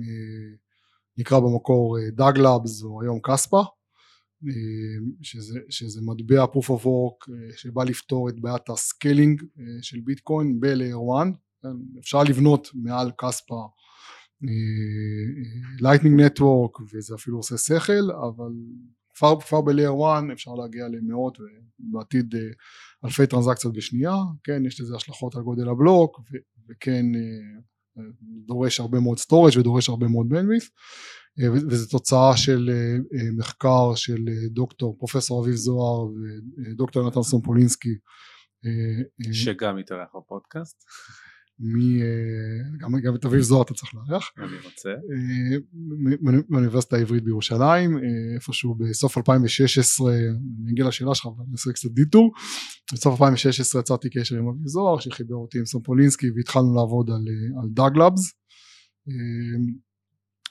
נקרא במקור דאג לאבס או היום קספה, שזה, שזה מטבע proof of work שבא לפתור את בעיית ה scaling של ביטקוין ב layer 1, כן, אפשר לבנות מעל Kaspa Lightning Network וזה אפילו עושה שכל אבל כבר, כבר ב layer 1 אפשר להגיע למאות ובעתיד אה, אלפי טרנזקציות בשנייה כן יש לזה השלכות על גודל הבלוק וכן אה, דורש הרבה מאוד storage ודורש הרבה מאוד bandwidth אה, וזו תוצאה של מחקר של דוקטור פרופסור אביב זוהר ודוקטור נתן סומפולינסקי שגם התארח בפודקאסט מ... גם, גם את אביב זוהר אתה צריך לארח. אני רוצה. מאוניברסיטה העברית בירושלים, איפשהו בסוף 2016, אני אגיע לשאלה שלך ואני אעשה קצת דיטור, בסוף 2016 יצרתי קשר עם אביב זוהר שחיבר אותי עם סומפולינסקי והתחלנו לעבוד על, על דאג לאבס.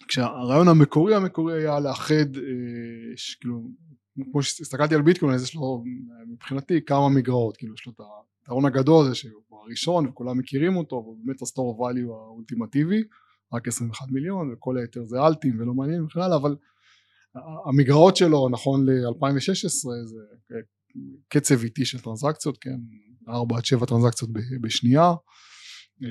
כשהרעיון המקורי המקורי היה לאחד, כאילו, כמו שהסתכלתי על ביטקוין אז יש לו מבחינתי כמה מגרעות, כאילו יש לו את היתרון הגדול זה שהוא הראשון וכולם מכירים אותו והוא באמת הסטור value האולטימטיבי רק 21 מיליון וכל היתר זה אלטים ולא מעניין הלאה אבל המגרעות שלו נכון ל-2016 זה קצב איטי של טרנזקציות כן 4 עד 7 טרנזקציות בשנייה אה,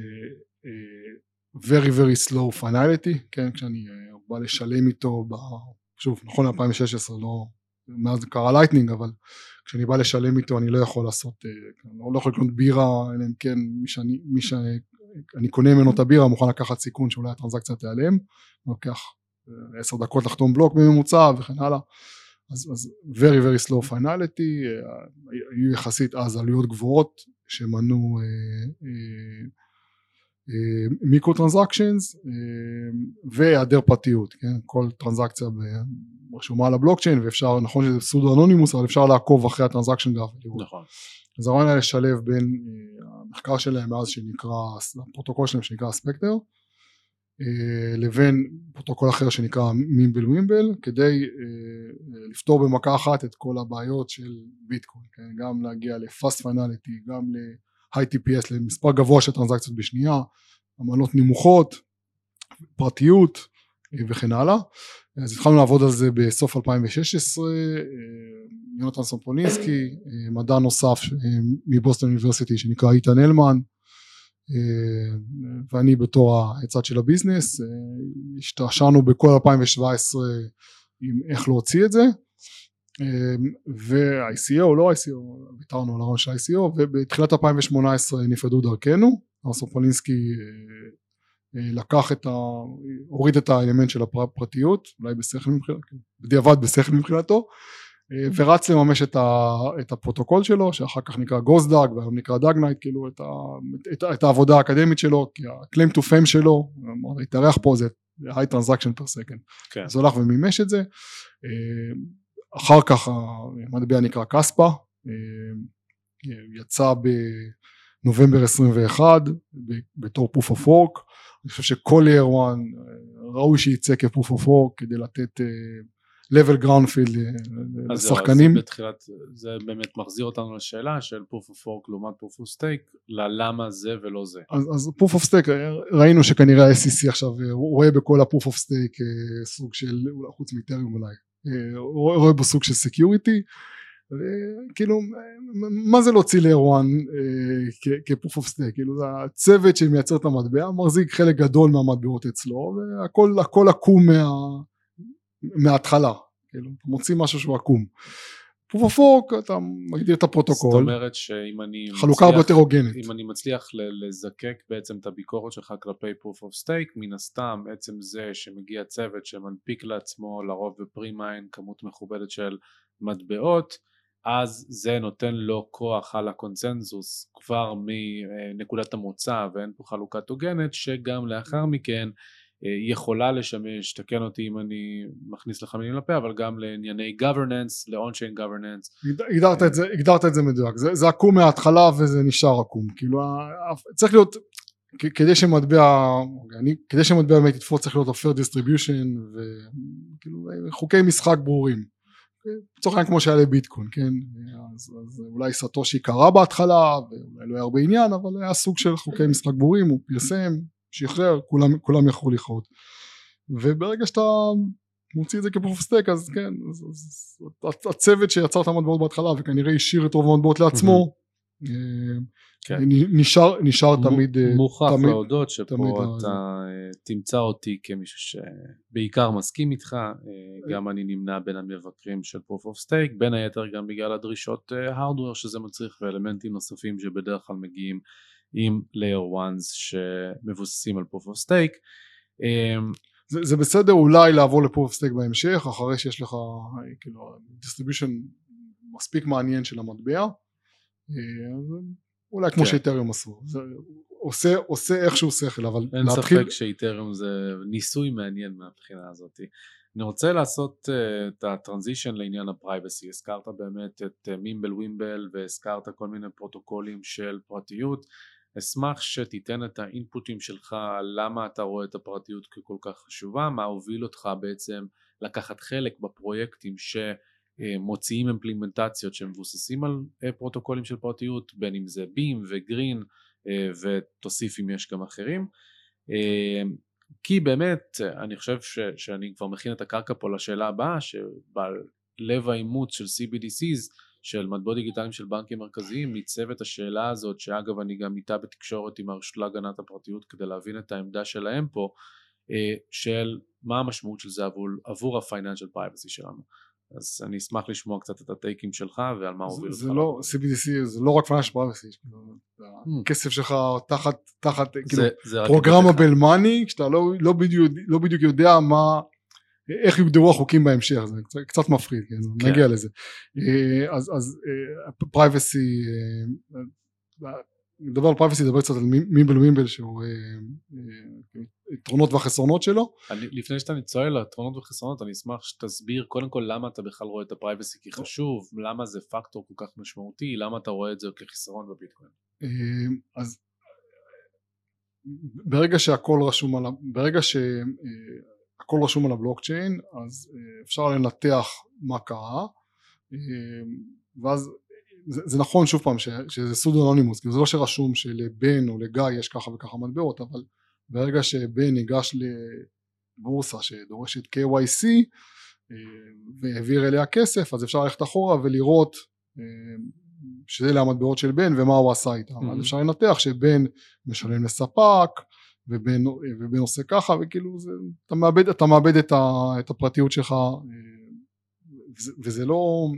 אה, very very slow finality כן כשאני אה, בא לשלם איתו שוב נכון ל-2016 לא מאז קרה Lightning אבל כשאני בא לשלם איתו אני לא יכול לעשות, אה, אני לא יכול לקנות בירה אלא אם כן מי שאני, מי שאני קונה ממנו את הבירה מוכן לקחת סיכון שאולי הטרנזקציה תיעלם, לוקח אה, עשר דקות לחתום בלוק בממוצע וכן הלאה. אז, אז very very slow finality אה, היו יחסית אז עלויות גבוהות שמנעו micro transactions והיעדר פרטיות, כן? כל טרנזקציה רשומה על הבלוקצ'יין ואפשר, נכון שזה pseudo anonymous אבל אפשר לעקוב אחרי ה transaction graph נכון. אז הרעיון היה לשלב בין אה, המחקר שלהם מאז שנקרא, הפרוטוקול שלהם שנקרא Spectre אה, לבין פרוטוקול אחר שנקרא Mimblewimble כדי אה, לפתור במכה אחת את כל הבעיות של ביטקוין, כן? גם להגיע ל fast finality, גם ל high TPS, למספר גבוה של טרנזקציות בשנייה, עמלות נמוכות, פרטיות וכן הלאה. אז התחלנו לעבוד על זה בסוף 2016 אה, יונתן סומפולינסקי אה, מדען נוסף אה, מ Boston University שנקרא איתן אלמן ואני בתור הצד של ה business השתעשענו בכל 2017 עם איך להוציא את זה ו ICO לא ICO ויתרנו על הרעיון של ICO ובתחילת 2018 נפרדו דרכנו. סומפולינסקי אה, לקח את ה... הוריד את האלמנט של הפרטיות, אולי בשכל מבחינתו, בדיעבד בשכל מבחינתו, אה, ורץ לממש את, ה, את הפרוטוקול שלו, שאחר כך נקרא GhostDAG והיום נקרא DAGKnight, כאילו את, ה, את, את העבודה האקדמית שלו, כי ה claim to fame שלו, להתארח פה זה high transaction per second, כן. אז הוא הלך ומימש את זה, אה, אחר כך המטבע נקרא קספה, יצא בנובמבר 21 בתור proof of work, אני חושב שכל layer 1 אה, ראוי שייצא כ-proof of work כדי לתת uh, level ground field אה, לשחקנים. אז בתחילת, זה באמת מחזיר אותנו לשאלה של proof of work לעומת proof of stake, ללמה זה ולא זה. אז, אז proof of stake ראינו שכנראה ה SEC עכשיו רואה בכל ה proof of stake סוג של, חוץ מאיתריום אולי, רואה בו סוג של security. כאילו מה זה להוציא layer one כ proof of stake כאילו זה הצוות שמייצר את המטבע מחזיק חלק גדול מהמטבעות אצלו והכל הכל עקום מה, מההתחלה כאילו מוציא משהו שהוא עקום proof of work אתה מגדיר את הפרוטוקול. זאת אומרת שאם אני חלוקה הרבה יותר הוגנת. אם אני מצליח לזקק בעצם את הביקורת שלך כלפי proof of stake מן הסתם עצם זה שמגיע צוות שמנפיק לעצמו לרוב ב premine כמות מכובדת של מטבעות אז זה נותן לו כוח על הקונצנזוס כבר מנקודת המוצא ואין פה חלוקה הוגנת שגם לאחר מכן יכולה לשמש, תקן אותי אם אני מכניס לך מילים לפה, אבל גם לענייני governance, ל on-chain governance. הגדרת את זה, הגדרת את זה מדויק, זה, זה עקום מההתחלה וזה נשאר עקום, כאילו צריך להיות, כדי שמטבע, אני, כדי שמטבע באמת יתפוס צריך להיות a fair distribution וכאילו חוקי משחק ברורים. לצורך העניין כמו שהיה לביטקוין, כן, אז, אז אולי סטושי קרה בהתחלה, ואולי לא היה הרבה עניין, אבל היה סוג של חוקי משחק ברורים, הוא פרסם, שחרר, כולם, כולם יכלו לכרות. וברגע שאתה מוציא את זה כפרופ סטייק, אז כן, אז, אז, הצוות שיצר את המטבעות בהתחלה, וכנראה השאיר את רוב המטבעות לעצמו, כן. נשאר, נשאר תמיד אה, מוכרח תמיד, להודות שפה תמיד אתה. תמצא אותי כמישהו שבעיקר מסכים איתך אה, גם אני נמנה בין המבקרים של proof of stake בין היתר גם בגלל הדרישות אה, hardware שזה מצריך ואלמנטים נוספים שבדרך כלל מגיעים עם layer ones שמבוססים על proof of stake. זה, זה בסדר אולי לעבור ל-proof of stake בהמשך אחרי שיש לך כאילו distribution מספיק מעניין של המטבע. אולי כמו כן. שאיתריום עשו. זה עושה, עושה איכשהו שכל אבל אין להתחיל... ספק שאיתריום זה ניסוי מעניין מהבחינה הזאת. אני רוצה לעשות uh, את ה transition לעניין ה privacy הזכרת באמת את Mimblewimble והזכרת כל מיני פרוטוקולים של פרטיות אשמח שתיתן את האינפוטים שלך למה אתה רואה את הפרטיות ככל כך חשובה מה הוביל אותך בעצם לקחת חלק בפרויקטים ש... אה, מוציאים אימפלימנטציות שמבוססים על אה, פרוטוקולים של פרטיות בין אם זה בים וגרין אה, ותוסיף אם יש גם אחרים. כי באמת אני חושב ש, שאני כבר מכין את הקרקע פה לשאלה הבאה שבלב האימוץ של CBDCs של מטבעות דיגיטליים של בנקים מרכזיים ניצבת השאלה הזאת שאגב אני גם איתה בתקשורת עם הרשות להגנת הפרטיות כדי להבין את העמדה שלהם פה של מה המשמעות של זה עבור, עבור ה-financial privacy שלנו. אז אני אשמח לשמוע קצת את הטייקים שלך ועל מה הוביל אותך. זה לא, CBDC זה לא רק privacy, הכסף שלך תחת, תחת, כאילו, programmable money, כשאתה לא, לא, לא בדיוק יודע מה, איך יוגדרו החוקים בהמשך, זה קצת, קצת מפחיד, כן, כן. נגיע לזה. אה, אז, אז privacy, אה, נדבר על privacy, נדבר קצת על Mimblewimble שהוא אה, אה, יתרונות והחסרונות שלו. אני, לפני שאתה צולל ליתרונות וחסרונות אני אשמח שתסביר קודם כל למה אתה בכלל רואה את ה privacy כחשוב, למה זה פקטור כל כך משמעותי, למה אתה רואה את זה כחיסרון בביטקוין. אה, אז ברגע שהכל רשום על, ברגע שהכל רשום על הבלוקצ'יין אז אפשר לנתח מה קרה ואז זה, זה נכון שוב פעם ש, שזה סוד אנונימוס, כי זה לא שרשום שלבן או לגיא יש ככה וככה מטבעות, אבל ברגע שבן ניגש לבורסה שדורשת KYC אה, והעביר אליה כסף, אז אפשר ללכת אחורה ולראות אה, שאלה המטבעות של בן ומה הוא עשה איתם, mm-hmm. אז אפשר לנתח שבן משלם לספק עושה ככה וכאילו זה, אתה מאבד, אתה מאבד את, ה, את הפרטיות שלך אה, וזה, וזה לא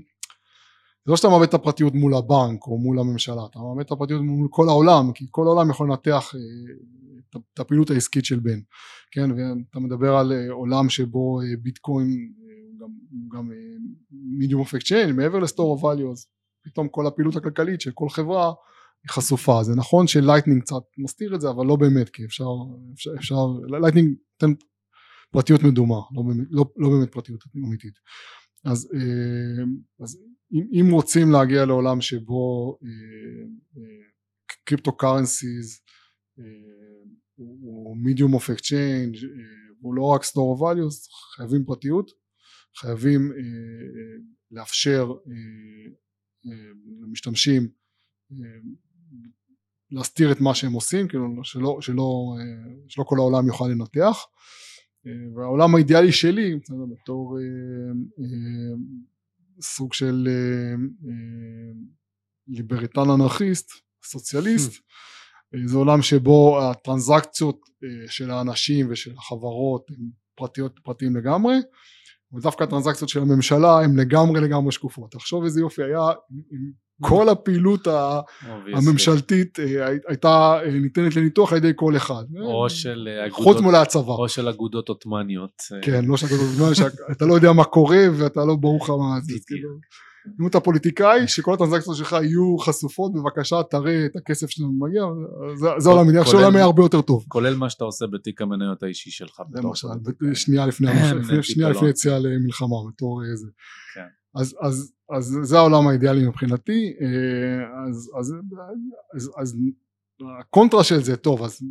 לא שאתה מאבד את הפרטיות מול הבנק או מול הממשלה, אתה מאבד את הפרטיות מול כל העולם, כי כל העולם יכול לנתח אה, את הפעילות העסקית של בן, כן, ואתה מדבר על אה, עולם שבו ביטקוין הוא גם, גם medium מעבר ל store of value, אז פתאום כל הפעילות הכלכלית של כל חברה חשופה, זה נכון ש Lightning קצת מסתיר את זה, אבל לא באמת, כי אפשר, אפשר, אפשר Lightning נותן פרטיות מדומה, לא באמת, לא, לא באמת פרטיות אמיתית. אז, אז אם, אם רוצים להגיע לעולם שבו cryptocurrencies הוא medium of exchange הוא לא רק סטור values חייבים פרטיות חייבים uh, לאפשר uh, uh, למשתמשים להסתיר את מה שהם עושים כאילו שלא, שלא, שלא כל העולם יוכל לנתח והעולם האידיאלי שלי בתור סוג של אה, אה, ליברטן אנרכיסט, סוציאליסט, hmm. זה עולם שבו הטרנזקציות אה, של האנשים ושל החברות הן פרטיות פרטיים לגמרי ודווקא הטרנזקציות של הממשלה הן לגמרי לגמרי שקופות. תחשוב איזה יופי היה אם כל הפעילות הממשלתית אה, הייתה אה, ניתנת לניתוח על ידי כל אחד. או של אגודות, חוץ מול הצבא. או של אגודות עות'מאניות. כן, לא של אגודות עות'מאניות, שאתה לא יודע מה קורה ואתה לא ברור לך מה זה. אם אתה פוליטיקאי, שכל הטרנזקציות שלך יהיו חשופות, בבקשה תראה את הכסף שלנו מגיע, זה עולם מדיח שעולם יהיה הרבה יותר טוב. כולל מה שאתה עושה בתיק המניות האישי שלך. שנייה לפני (clears throat) יציאה למלחמה, בתור איזה. כן. אז, אז, אז זה העולם האידיאלי מבחינתי אה, אז, אז, אז, אז הקונטרה של זה טוב אז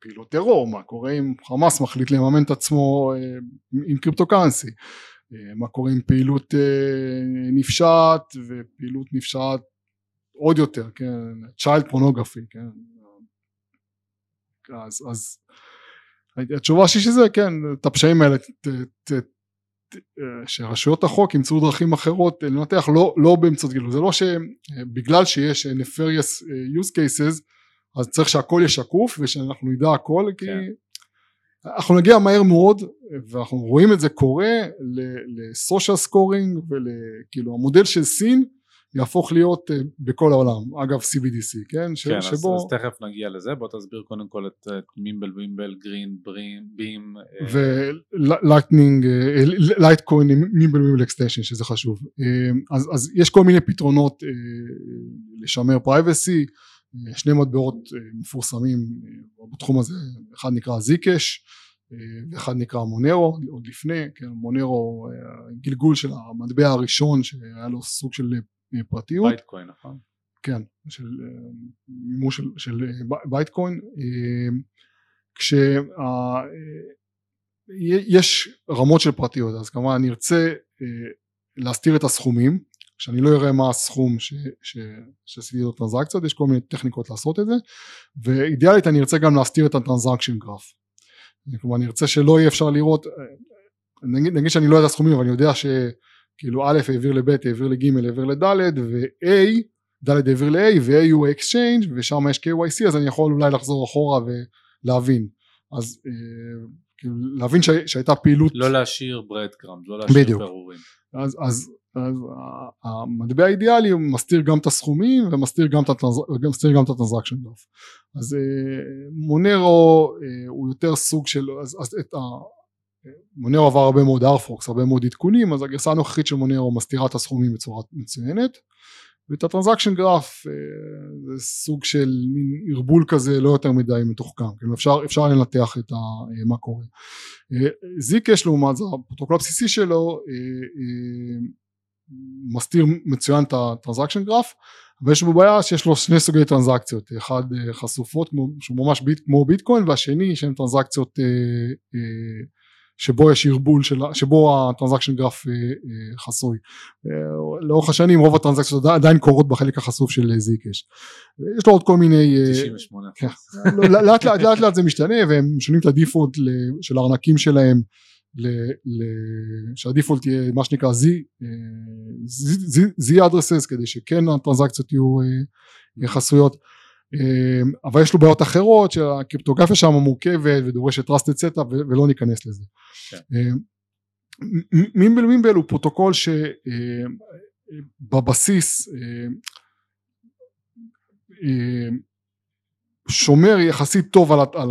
פעילות טרור מה קורה אם חמאס מחליט לממן את עצמו אה, עם קריפטו קרנסי מה קורה עם פעילות נפשעת ופעילות נפשעת עוד יותר, כן, child pornography, כן, אז, אז התשובה השלישית זה כן, את הפשעים האלה, ת, ת, ת, שרשויות החוק ימצאו דרכים אחרות לנתח לא, לא באמצעות גילוי, זה לא שבגלל שיש nefarious use cases אז צריך שהכל יהיה שקוף ושאנחנו נדע הכל כי כן. אנחנו נגיע מהר מאוד ואנחנו רואים את זה קורה לסושיאל סקורינג ולכאילו המודל של סין יהפוך להיות אה, בכל העולם. אגב CBDC כן, ש, כן שבו אז, אז תכף נגיע לזה. בוא תסביר קודם כל את, Mimblewimble Grin Beam ו Lightning Litecoin Mimblewimble extension שזה חשוב. אה, אז, אז יש כל מיני פתרונות אה, לשמר privacy שני מטבעות מפורסמים בתחום הזה אחד נקרא Zcash ואחד נקרא Monero עוד לפני כן Monero גלגול של המטבע הראשון שהיה לו סוג של פרטיות. Bytecoin נכון? כן, של מימוש של, של Bytecoin כשיש רמות של פרטיות אז כמובן אני ארצה להסתיר את הסכומים שאני לא אראה מה הסכום שעשיתי לו טרנזקציות יש כל מיני טכניקות לעשות את זה ואידיאלית אני ארצה גם להסתיר את ה transaction graph. כלומר אני ארצה שלא יהיה אפשר לראות נגיד, נגיד שאני לא יודע סכומים אבל אני יודע ש... כאילו א' העביר לב' העביר לג' העביר לד' ו-A ד' העביר ל-A ו-A הוא אקסצ'יינג' ושם יש KYC אז אני יכול אולי לחזור אחורה ולהבין. אז אה, כאילו להבין שהייתה פעילות לא להשאיר breadcrumb לא להשאיר בדיוק. פירורים. אז, אז, אז המטבע האידיאלי הוא מסתיר גם את הסכומים ומסתיר גם את ה transaction graph אז אה, Monero אה, הוא יותר סוג של אז, אז את ה... Monero עבר הרבה מאוד hard forks, הרבה מאוד עדכונים, אז הגרסה הנוכחית של Monero מסתירה את הסכומים בצורה מצוינת, ואת ה transaction graph אה, זה סוג של מין ערבול כזה לא יותר מדי מתוחכם, כאילו אפשר, אפשר לנתח את ה, אה, מה קורה. אה, Zcash לעומת זה, הפרוטוקול הבסיסי שלו מסתיר מצוין את ה transaction graph, ויש בו בעיה שיש לו שני סוגי טרנזקציות, אחד חשופות שהוא ממש ביט, כמו ביטקוין והשני שהן טרנזקציות שבו יש ערבול, של, שבו הטרנזקשן גרף אה, אה, חסוי. אה, לאורך השנים רוב הטרנזקציות עדיין קורות בחלק החשוף של זיקש. יש לו עוד כל מיני... 98. כן, לא, לאט, לאט לאט זה משתנה והם משנים את הדיפולט של הארנקים שלהם ל, ל, שהדיפולט יהיה מה שנקרא Z addresses כדי שכן הטרנזקציות יהיו חסויות. אמ, אבל יש לו בעיות אחרות שהקריפטוגרפיה שם מורכבת ודורשת trusted setup ולא ניכנס לזה. כן. אמ, Mimblewimble הוא פרוטוקול שבבסיס אמ, שומר יחסית טוב על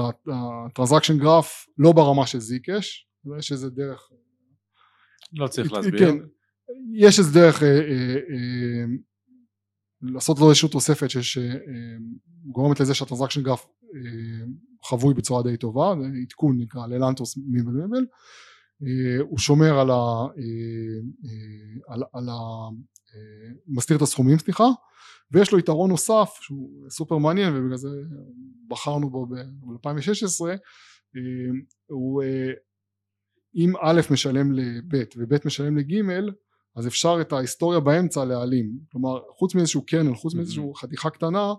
ה transaction graph לא ברמה של Zcash יש איזה דרך לא צריך להסביר. כן, יש איזה דרך אה, אה, אה, לעשות לו איזושהי תוספת שגורמת לזה שהטרנזקשן גרף אה, חבוי בצורה די טובה, עדכון נקרא ללנטוס מיבל מיבל, אה, הוא שומר על ה... אה, על, על ה מסתיר את הסכומים סליחה ויש לו יתרון נוסף שהוא סופר מעניין ובגלל זה בחרנו בו ב-2016 הוא אם א' משלם לב' וב' משלם לג' אז אפשר את ההיסטוריה באמצע להעלים. כלומר חוץ מאיזשהו קרנל חוץ מאיזשהו חתיכה קטנה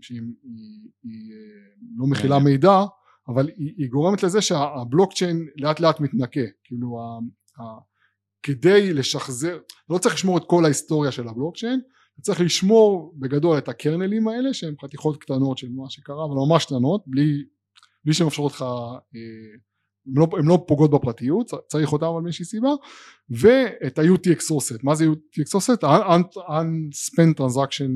שהיא היא, היא לא מכילה מידע אבל היא, היא גורמת לזה שהבלוקצ'יין לאט לאט מתנקה. כאילו ה, ה, כדי לשחזר לא צריך לשמור את כל ההיסטוריה של הבלוקצ'יין צריך לשמור בגדול את הקרנלים האלה שהם חתיכות קטנות של מה שקרה אבל ממש קטנות בלי, בלי שהן אפשרות לך אה, הן לא, לא פוגעות בפרטיות צריך אותן על מאיזושהי סיבה ואת ה-UTX Source מה זה UTX Source? Unspent Transaction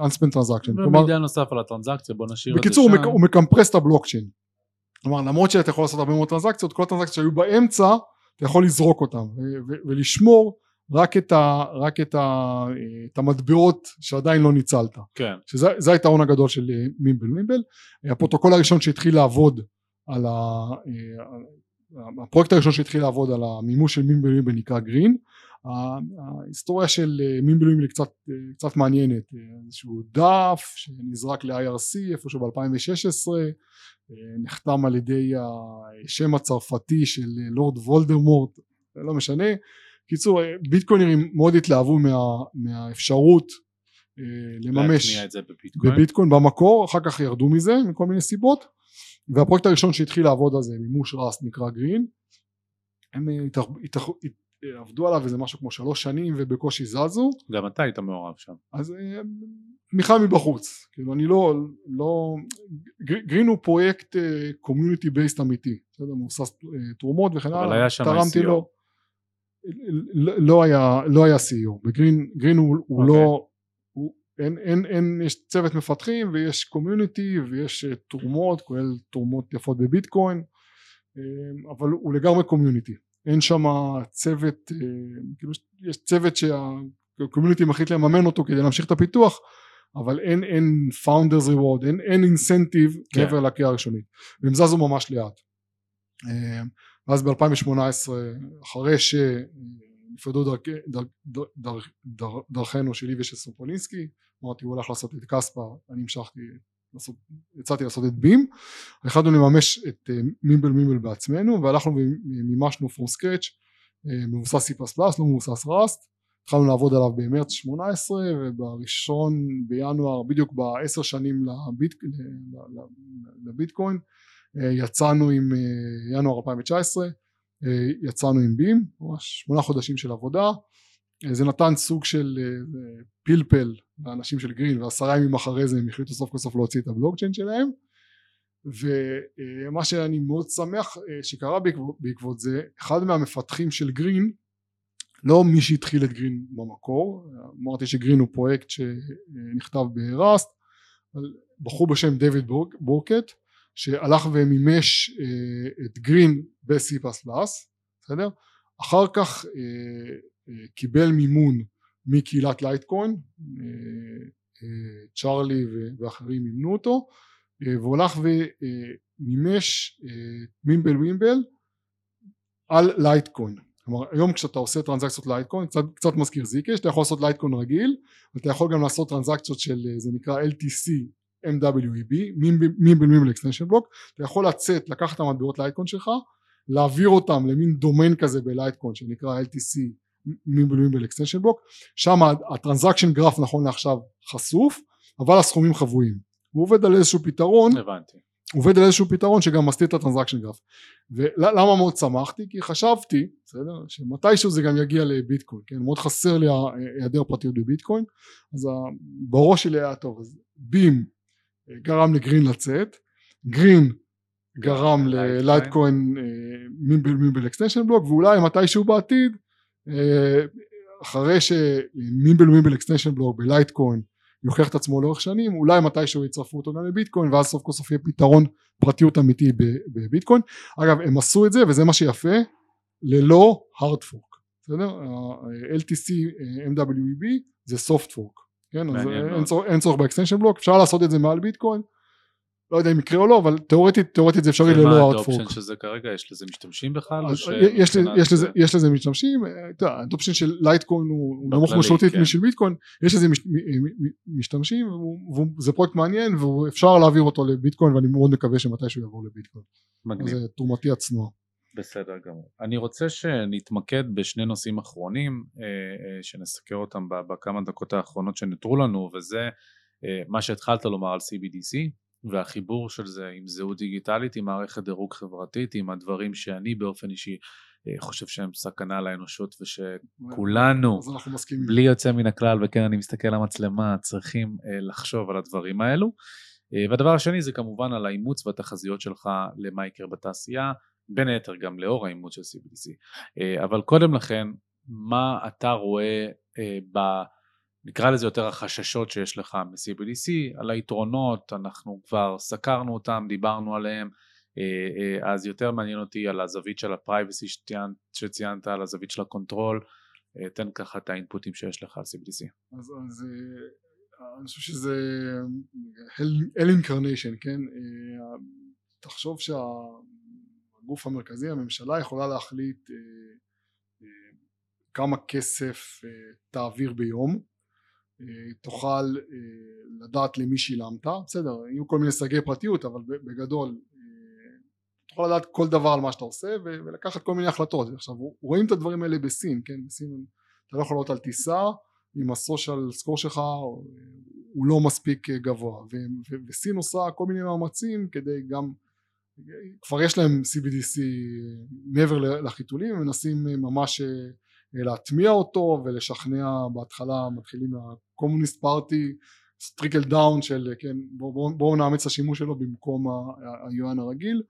Unspent Transaction ומידע נוסף על הטרנזקציה בוא נשאיר בקיצור הוא, הוא מקמפרס את הבלוקצ'יין כלומר למרות שאתה יכול לעשות הרבה מאוד טרנזקציות כל הטרנזקציות שהיו באמצע אתה יכול לזרוק אותן ולשמור רק את, ה, רק את, ה, את המטבעות שעדיין לא ניצלת. כן. שזה היתרון הגדול של Mimblewimble. הפרוטוקול הראשון שהתחיל לעבוד על ה... הפרויקט הראשון שהתחיל לעבוד על המימוש של Mimblewimble נקרא Grin ההיסטוריה של Mimblewimble היא קצת, קצת מעניינת איזשהו דף שנזרק ל-IRC איפשהו ב-2016 נחתם על ידי השם הצרפתי של לורד וולדמורט לא משנה. קיצור ביטקוינרים מאוד התלהבו מה, מהאפשרות לממש. בביטקוין במקור אחר כך ירדו מזה מכל מיני סיבות והפרויקט הראשון שהתחיל לעבוד על זה מימוש ראסט נקרא גרין הם התאח, התאח, עבדו עליו איזה משהו כמו שלוש שנים ובקושי זזו גם אתה היית מעורב שם. אז אה, תמיכה מבחוץ כאילו אני לא לא Grin הוא פרויקט community based אמיתי בסדר מבוסס אה, תרומות וכן הלאה אבל היה שם תרמתי. לו לא לא היה לא היה CEO ב Grin Grin הוא, הוא אוקיי. לא אין, אין, אין, יש צוות מפתחים ויש community ויש אה, תרומות כולל תרומות יפות בביטקוין אה, אבל הוא לגמרי community אין שם צוות אה, כאילו יש- צוות שה community מחליט לממן אותו כדי להמשיך את הפיתוח אבל אין אין founders reward אין אין אינסנטיב כן. מעבר לקריאה הראשונית. והם זזו ממש לאט. אה, ואז ב-2018 אחרי שנפרדו דרכ, דר, דר, דר, דר, דרכנו שלי ושל סופולינסקי אמרתי הוא הולך לעשות את כספא אני המשכתי לעשות, יצאתי לעשות את בים. החלטנו לממש את אה, מימבל מימבל בעצמנו והלכנו ומימשנו scratch אה, מבוסס C++ לא מבוסס ראסט התחלנו לעבוד עליו במרץ 18 ובראשון בינואר בדיוק בעשר שנים לביט, לביטקוין אה, יצאנו עם אה, ינואר 2019 אה, יצאנו עם בים ממש שמונה חודשים של עבודה. אה, זה נתן סוג של אה, פלפל לאנשים של גרין ועשרה ימים אחרי זה הם החליטו סוף כל סוף להוציא את הבלוקצ'יין שלהם. ומה שאני מאוד שמח אה, שקרה בעקבות, בעקבות זה אחד מהמפתחים של גרין לא מי שהתחיל את Grin במקור אמרתי ש Grin הוא פרויקט שנכתב ב Rust בחור בשם דויד בורק- בורקט שהלך ומימש אה, את Grin ב-C++ בסדר? אחר כך אה, אה, קיבל מימון מקהילת Litecoin צ'ארלי ואחרים מימנו אותו והוא הלך ומימש Mimblewimble על Litecoin כלומר היום כשאתה עושה טרנזקציות Litecoin קצת, קצת מזכיר Zcash אתה יכול לעשות Litecoin רגיל ואתה יכול גם לעשות טרנזקציות של זה נקרא LTC MWEB Mimblewimble extension block אתה יכול לצאת לקחת את המטבעות Litecoin שלך להעביר אותם למין דומיין כזה ב Litecoin שנקרא LTC Mimblewimble extension block שם ה transaction graph נכון לעכשיו חשוף אבל הסכומים חבויים. הוא עובד על איזשהו פתרון הבנתי. עובד על איזשהו פתרון שגם מסתיר את ה transaction graph. ולמה מאוד שמחתי? כי חשבתי בסדר? שמתישהו זה גם יגיע לביטקוין כן? מאוד חסר לי היעדר פרטיות בביטקוין אז בראש שלי היה טוב אז Beam גרם ל Grin לצאת. Grin גרם ללייטקוין. ללייטקוין אה, Mimble extension block ואולי מתישהו בעתיד אה, אחרי ש Mimble Mimble extension block בלייטקוין יוכיח את עצמו לאורך שנים אולי מתישהו יצרפו אותו גם לביטקוין ואז סוף כל סוף יהיה פתרון פרטיות אמיתי בביטקוין. אגב הם עשו את זה וזה מה שיפה ללא hard fork. בסדר? ה- LTC אה, MWEB זה soft fork כן אז אין. צורך, אין צורך ב extension block אפשר לעשות את זה מעל ביטקוין לא יודע אם יקרה או לא אבל תאורטית תאורטית זה אפשרי ומה ללא hard ה adoption fork של זה כרגע? יש לזה משתמשים בכלל? יש יש לזה- זה- יש לזה משתמשים, אה, אתה יודע, ה adoption של לייטקוין הוא הוא נמוך משמעותית כן. משל ביטקוין, יש לזה מש- מ- מ- משתמשים, וזה פרויקט מעניין ואפשר להעביר אותו לביטקוין ואני מאוד מקווה שמתישהו יעבור לביטקוין, מגניב. זה תרומתי הצנועה. בסדר גמור. אני רוצה שנתמקד בשני נושאים אחרונים אה, אה, שנסקר אותם בכמה דקות האחרונות שנותרו לנו וזה אה, מה שהתחלת לומר על CBDC והחיבור של זה עם זהות דיגיטלית עם מערכת דירוג חברתית עם הדברים שאני באופן אישי חושב שהם סכנה לאנושות ושכולנו. בלי יוצא מן הכלל וכן אני מסתכל על המצלמה צריכים לחשוב על הדברים האלו והדבר השני זה כמובן על האימוץ והתחזיות שלך למה יקרה בתעשייה בין היתר גם לאור האימוץ של CBDC אה, אבל קודם לכן מה אתה רואה אה, ב... נקרא לזה יותר החששות שיש לך מ-CBDC על היתרונות אנחנו כבר סקרנו אותם דיברנו עליהם. אה, אז יותר מעניין אותי על הזווית של ה privacy שציינת, שציינת על הזווית של ה control תן ככה את האינפוטים שיש לך על CBDC. אז, אז אני חושב שזה hell incarnation כן? תחשוב שהגוף המרכזי הממשלה יכולה להחליט אה, אה, כמה כסף אה, תעביר ביום. אה, תוכל אה, לדעת למי שילמת בסדר יהיו כל מיני סייגי פרטיות אבל בגדול אה, תוכל לדעת כל דבר על מה שאתה עושה ולקחת כל מיני החלטות. עכשיו רואים את הדברים האלה בסין כן? בסין אתה לא יכול לעלות על טיסה אם ה social score שלך הוא לא מספיק גבוה. וסין עושה כל מיני מאמצים כדי גם כבר יש להם CBDC מעבר לחיתולים הם מנסים ממש להטמיע אותו ולשכנע בהתחלה מתחילים מה Communist Party trickle down של כן בואו בוא נאמץ את השימוש שלו במקום היואן הרגיל.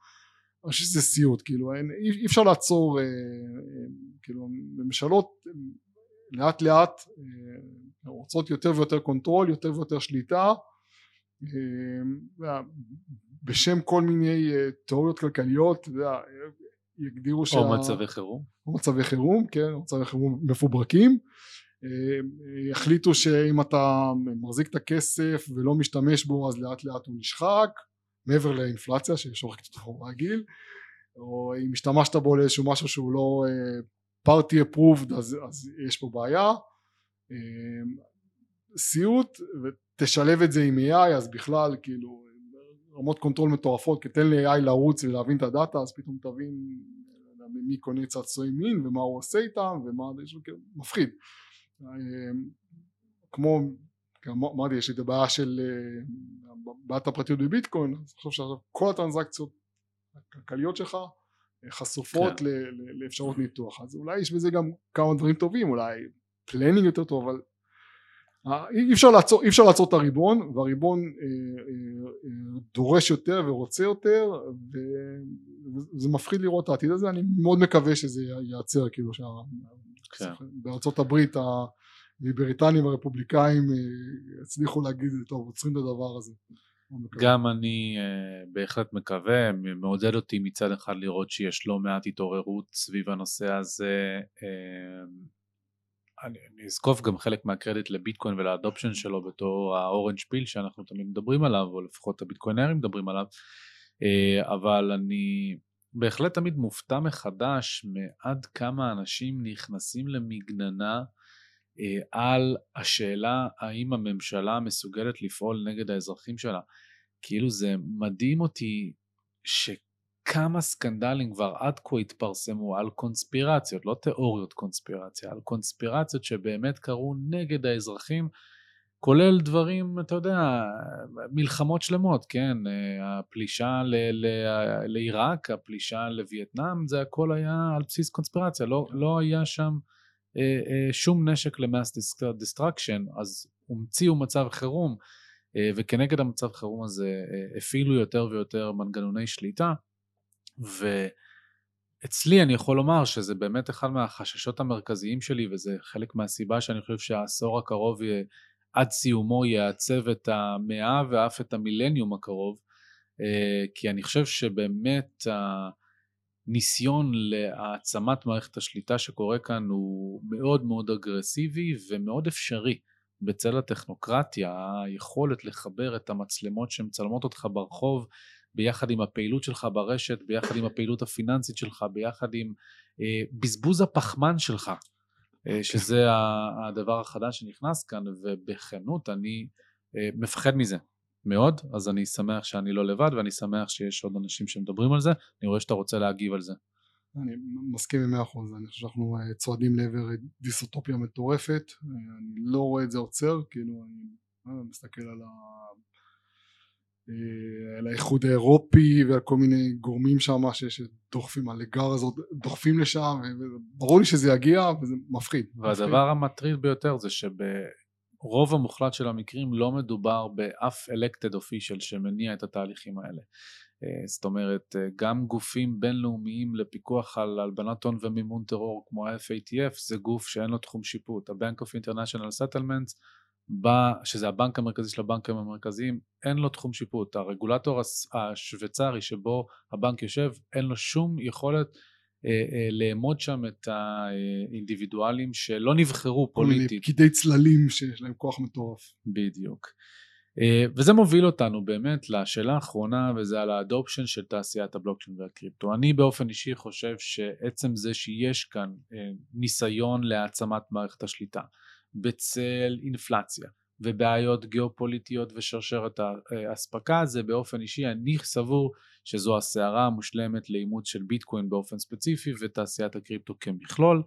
אני חושב שזה סיוט כאילו אין, אי אפשר לעצור אה, אה, כאילו ממשלות לאט לאט אה, רוצות יותר ויותר control יותר ויותר שליטה אה, בשם כל מיני אה, תיאוריות כלכליות יגדירו שה... או מצבי חירום. או מצבי חירום כן מצבי חירום מפוברקים. יחליטו שאם אתה מחזיק את הכסף ולא משתמש בו אז לאט לאט הוא נשחק מעבר לאינפלציה ששוחקת אותו רגיל או אם השתמשת בו לאיזשהו משהו שהוא לא party uh, approved אז, אז יש פה בעיה. סיוט ותשלב את זה עם AI אז בכלל כאילו רמות control מטורפות כי תן ל-AI לרוץ ולהבין את הדאטה אז פתאום תבין מי קונה צעצועי מין ומה הוא עושה איתם ומה זה כאילו, מפחיד אמ, כמו אמרתי יש לי את הבעיה של אה, בעיית הפרטיות בביטקוין אז אני חושב שכל הטרנזקציות הכלכליות שלך אה, חשופות כן. לאפשרות ניתוח אז אולי יש בזה גם כמה דברים טובים אולי planning יותר טוב אבל אי אפשר לעצור, אי אפשר לעצור את הריבון והריבון דורש יותר ורוצה יותר וזה מפחיד לראות את העתיד הזה אני מאוד מקווה שזה ייעצר כאילו כן. בארצות הברית הליברטנים הרפובליקאים אה, הצליחו להגיד טוב עוצרים את הדבר הזה. גם אני uh, בהחלט מקווה, מעודד אותי מצד אחד לראות שיש לא מעט התעוררות סביב הנושא הזה. Uh, אני, אני אזקוף גם חלק מהקרדיט לביטקוין ולאדופשן שלו בתור האורנג' פיל שאנחנו תמיד מדברים עליו, או לפחות הביטקוינרים מדברים עליו, uh, אבל אני בהחלט תמיד מופתע מחדש מעד כמה אנשים נכנסים למגננה אה, על השאלה האם הממשלה מסוגלת לפעול נגד האזרחים שלה. כאילו זה מדהים אותי שכמה סקנדלים כבר עד כה התפרסמו על קונספירציות, לא תיאוריות קונספירציה, על קונספירציות שבאמת קרו נגד האזרחים כולל דברים, אתה יודע, מלחמות שלמות, כן, הפלישה לעיראק, הפלישה לווייטנאם, זה הכל היה על בסיס קונספירציה, לא, לא היה שם אה, אה, שום נשק ל mass destruction, אז המציאו מצב חירום, אה, וכנגד המצב חירום הזה אה, הפעילו יותר ויותר מנגנוני שליטה, ואצלי אני יכול לומר שזה באמת אחד מהחששות המרכזיים שלי, וזה חלק מהסיבה שאני חושב שהעשור הקרוב יהיה עד סיומו יעצב את המאה ואף את המילניום הקרוב, אה, כי אני חושב שבאמת הניסיון להעצמת מערכת השליטה שקורה כאן הוא מאוד מאוד אגרסיבי ומאוד אפשרי. בצל הטכנוקרטיה, היכולת לחבר את המצלמות שמצלמות אותך ברחוב ביחד עם הפעילות שלך ברשת, ביחד עם הפעילות הפיננסית שלך, ביחד עם אה, בזבוז הפחמן שלך אה, שזה הדבר החדש שנכנס כאן, ובכנות אני אה, מפחד מזה מאוד, אז אני שמח שאני לא לבד, ואני שמח שיש עוד אנשים שמדברים על זה. אני רואה שאתה רוצה להגיב על זה. אני מסכים עם מאה אחוז, אני חושב שאנחנו אה, צועדים לעבר דיסוטופיה מטורפת, אני לא רואה את זה עוצר, כאילו אני מסתכל על ה... אה, על האיחוד האירופי ועל כל מיני גורמים שם שדוחפים על הגר הזאת דוחפים לשם וברור לי שזה יגיע וזה מפחיד. והדבר המטריד ביותר זה שברוב המוחלט של המקרים לא מדובר באף elected official שמניע את התהליכים האלה. אה, זאת אומרת גם גופים בינלאומיים לפיקוח על הלבנת הון ומימון טרור כמו ה-FATF זה גוף שאין לו תחום שיפוט. ה-Bank of International Settlements בא, שזה הבנק המרכזי של הבנקים המרכזיים, אין לו תחום שיפוט. הרגולטור השוויצרי שבו הבנק יושב, אין לו שום יכולת אה, אה, לאמוד שם את האינדיבידואלים שלא נבחרו פוליטית. כל מיני פקידי צללים שיש להם כוח מטורף. בדיוק. אה, וזה מוביל אותנו באמת לשאלה האחרונה וזה על האדופשן של תעשיית הבלוקצ'יין והקריפטו. אני באופן אישי חושב שעצם זה שיש כאן אה, ניסיון להעצמת מערכת השליטה בצל אינפלציה, ובעיות גיאופוליטיות ושרשרת האספקה, זה באופן אישי, אני סבור שזו הסערה המושלמת לאימוץ של ביטקוין באופן ספציפי ותעשיית הקריפטו כמכלול,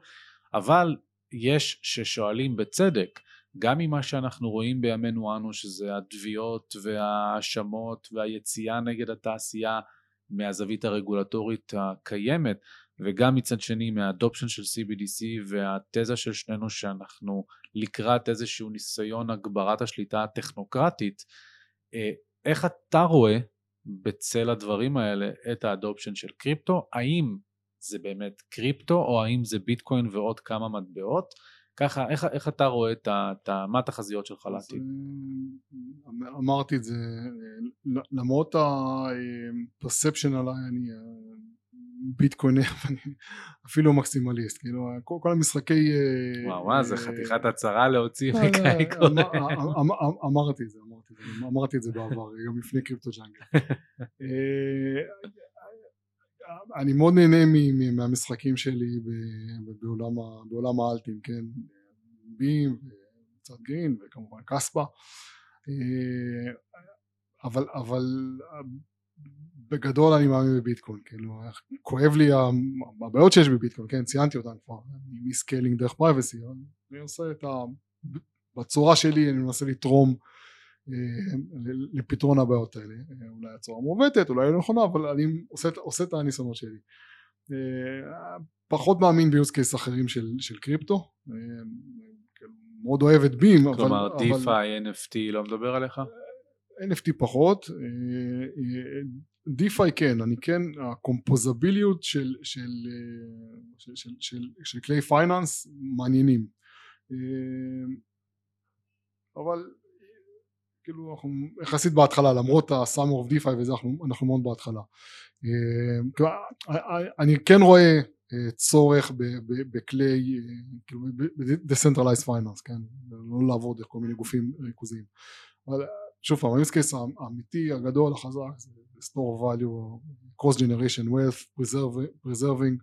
אבל יש ששואלים בצדק, גם ממה שאנחנו רואים בימינו אנו, שזה התביעות וההאשמות והיציאה נגד התעשייה מהזווית הרגולטורית הקיימת, וגם מצד שני מהאדופשן של CBDC והתזה של שנינו שאנחנו לקראת איזשהו ניסיון הגברת השליטה הטכנוקרטית, אה, איך אתה רואה בצל הדברים האלה את האדופשן של קריפטו? האם זה באמת קריפטו או האם זה ביטקוין ועוד כמה מטבעות? ככה, איך, איך אתה רואה את ה... את ה מה התחזיות שלך לעתיד? אה, אמרתי את זה, אה, למרות הפרספשן עליי, אני ביטקוינר, (laughs) אפילו מקסימליסט, כאילו כל, כל המשחקי... אה, וואו וואו, זה חתיכת הצהרה להוציא מקייקו. אמרתי את זה, אמרתי את זה, אמרתי את זה בעבר, (laughs) גם לפני קריפטו ג'אנגל. (laughs) אני מאוד נהנה מהמשחקים שלי בעולם האלטים, כן? בים, וצד גרין וכמובן קספה. אה, אבל, אבל בגדול אני מאמין בביטקוין, כאילו כואב לי הבעיות שיש בביטקוין, כן ציינתי אותן כבר, מ scaling דרך privacy, אני עושה את ה... בצורה שלי אני מנסה לתרום אה, לפתרון הבעיות האלה, אה, אולי הצורה מעוותת, אולי לא נכונה, אבל אני עושה, עושה את הניסיונות שלי. אה, פחות מאמין ב use case אחרים של, של קריפטו, כאילו, מאוד אוהב את Beam, כלומר אבל... כלומר DeFi, NFT לא מדבר עליך? NFT פחות, DeFi כן, אני כן, הקומפוזביליות של, של, של, של, של, של כלי פייננס מעניינים, אבל כאילו אנחנו יחסית בהתחלה למרות ה-Summer of DeFi וזה אנחנו, אנחנו מאוד בהתחלה. אה, אני כן רואה אה, צורך בכלי אה, כאילו ב-Decentralized Finance כן? לא לעבוד דרך כל מיני גופים ריכוזיים. אבל שוב פעם ה-use case האמיתי הגדול החזק זה store value cross generation wealth preserving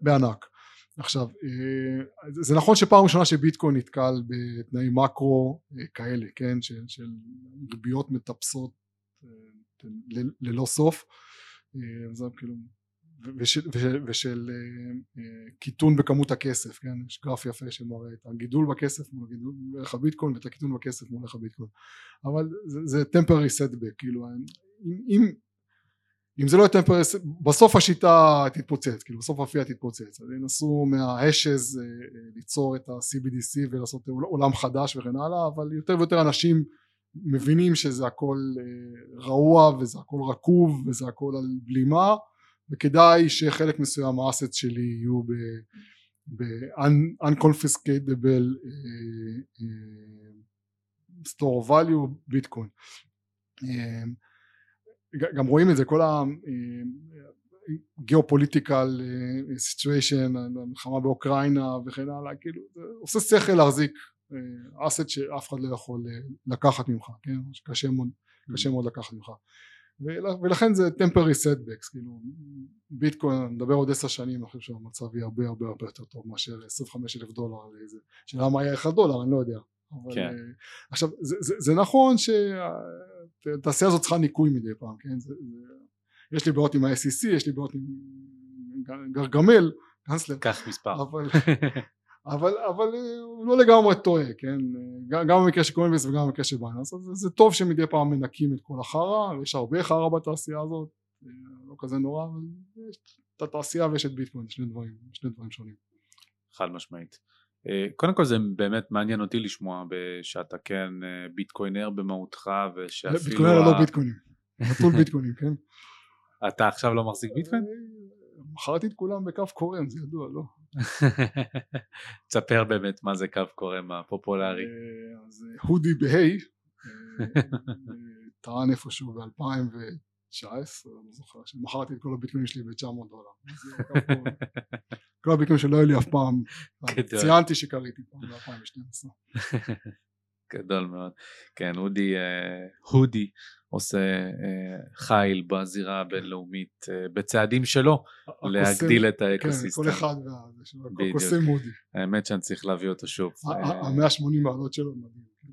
בענק. עכשיו אה, זה נכון שפעם ראשונה שביטקוין נתקל בתנאי מקרו אה, כאלה כן של, של ריביות מטפסות אה, ללא סוף זה כאילו ושל, ושל קיטון בכמות הכסף כן? יש גרף יפה שמראה את הגידול בכסף מול הגידול בערך הביטקוין ואת הקיטון בכסף מול ערך הביטקוין. אבל זה, זה temporary setback כאילו אם, אם זה לא יהיה טמפרס בסוף השיטה תתפוצץ כאילו בסוף הפייה תתפוצץ. אז ינסו מהאשז אה, אה, ליצור את ה-CBDC ולעשות עולם חדש וכן הלאה אבל יותר ויותר אנשים מבינים שזה הכל אה, רעוע וזה הכל רקוב וזה הכל על בלימה וכדאי שחלק מסוים האסט שלי יהיו ב... ב-unconfiscatable store value ביטקוין. גם רואים את זה כל הגיאופוליטיקל סיטואשן המלחמה באוקראינה וכן הלאה כאילו עושה שכל להחזיק אסט שאף אחד לא יכול אה, לקחת ממך כן? שקשה מאוד קשה מאוד לקחת ממך ולכן זה temporary setbacks כאילו ביטקוין נדבר עוד עשר שנים אני חושב שהמצב יהיה הרבה הרבה הרבה יותר טוב מאשר 25 אלף דולר לאיזה שאלה מה היה 1 דולר אני לא יודע. אבל כן. uh, עכשיו זה, זה, זה נכון שהתעשייה הזאת צריכה ניקוי מדי פעם כן? זה, זה, יש לי בעיות עם ה-SEC יש לי בעיות עם גרגמל קאנסלר. קח מספר. אבל, (laughs) אבל, אבל אה, הוא לא לגמרי טועה כן גם, גם במקרה של קוינבייס וגם במקרה של Binance אז זה טוב שמדי פעם מנקים את כל החרא יש הרבה חרא בתעשייה הזאת אה, לא כזה נורא אבל יש את התעשייה ויש את ביטקוין שני דברים שני דברים שונים חד משמעית אה, קודם כל זה באמת מעניין אותי לשמוע שאתה כן אה, ביטקוינר במהותך ושאפילו... ביטקוינר לא ביטקוינים, נטול ביטקוינים, כן? (laughs) אתה עכשיו לא מחזיק ביטקוין? אה, מכרתי את כולם בקו קורם, זה ידוע, לא? תספר באמת מה זה קו קורם הפופולרי. אז הודי בהיי, (laughs) טען איפשהו ב-2000 19, לא זוכר, שמכרתי את כל הביטקוינים שלי ב-900 דולר. (laughs) כל הביטקוינים שלא היו לי אף פעם, ציינתי שקריתי פעם ב-2012. (laughs) גדול מאוד. כן, אודי, אה, הודי עושה אה, חיל בזירה הבינלאומית אה, בצעדים שלו להגדיל את האקוסיסטם. כן, כל אחד והקוסם הודי. האמת שאני צריך להביא אותו שוב. ה-180 מעלות שלו.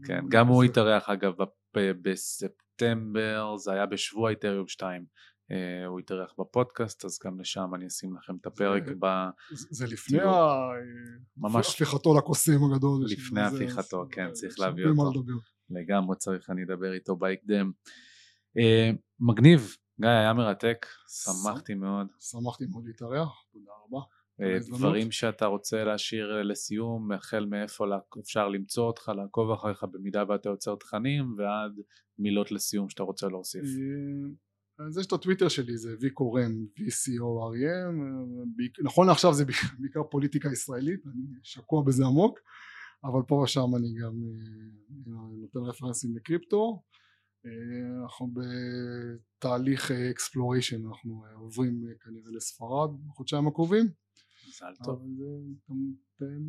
כן, גם הוא התארח אגב בספטמבר, זה היה בשבוע איתריום 2. Uh, הוא התארח בפודקאסט אז גם לשם אני אשים לכם את הפרק זה, ב... זה לפני ה... ממש הפיכתו לקוסם הגדול לפני הפיכתו זה, כן צריך להביא אותו. לגמרי צריך אני אדבר איתו בהקדם uh, מגניב גיא היה מרתק שמחתי מאוד. שמחתי מאוד להתארח תודה רבה uh, דברים שאתה רוצה להשאיר לסיום החל מאיפה אפשר למצוא אותך לעקוב אחריך במידה ואתה יוצר תכנים ועד מילות לסיום שאתה רוצה להוסיף אז יש את הטוויטר שלי זה וי קורם VCOREM נכון לעכשיו זה בעיקר פוליטיקה ישראלית אני שקוע בזה עמוק אבל פה ושם אני גם נותן רפרנסים לקריפטו. אנחנו בתהליך exploration אנחנו עוברים כנראה לספרד בחודשיים הקרובים.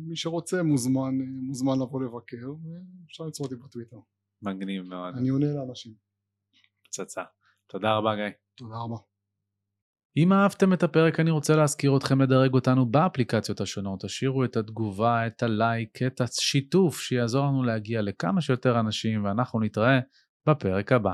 מי שרוצה מוזמן מוזמן לבוא לבקר ואפשר למצוא אותי בטוויטר. מגניב מאוד. אני עונה לאנשים. פצצה תודה רבה גיא. תודה רבה. אם אהבתם את הפרק אני רוצה להזכיר אתכם לדרג אותנו באפליקציות השונות, תשאירו את התגובה, את הלייק, את השיתוף שיעזור לנו להגיע לכמה שיותר אנשים ואנחנו נתראה בפרק הבא.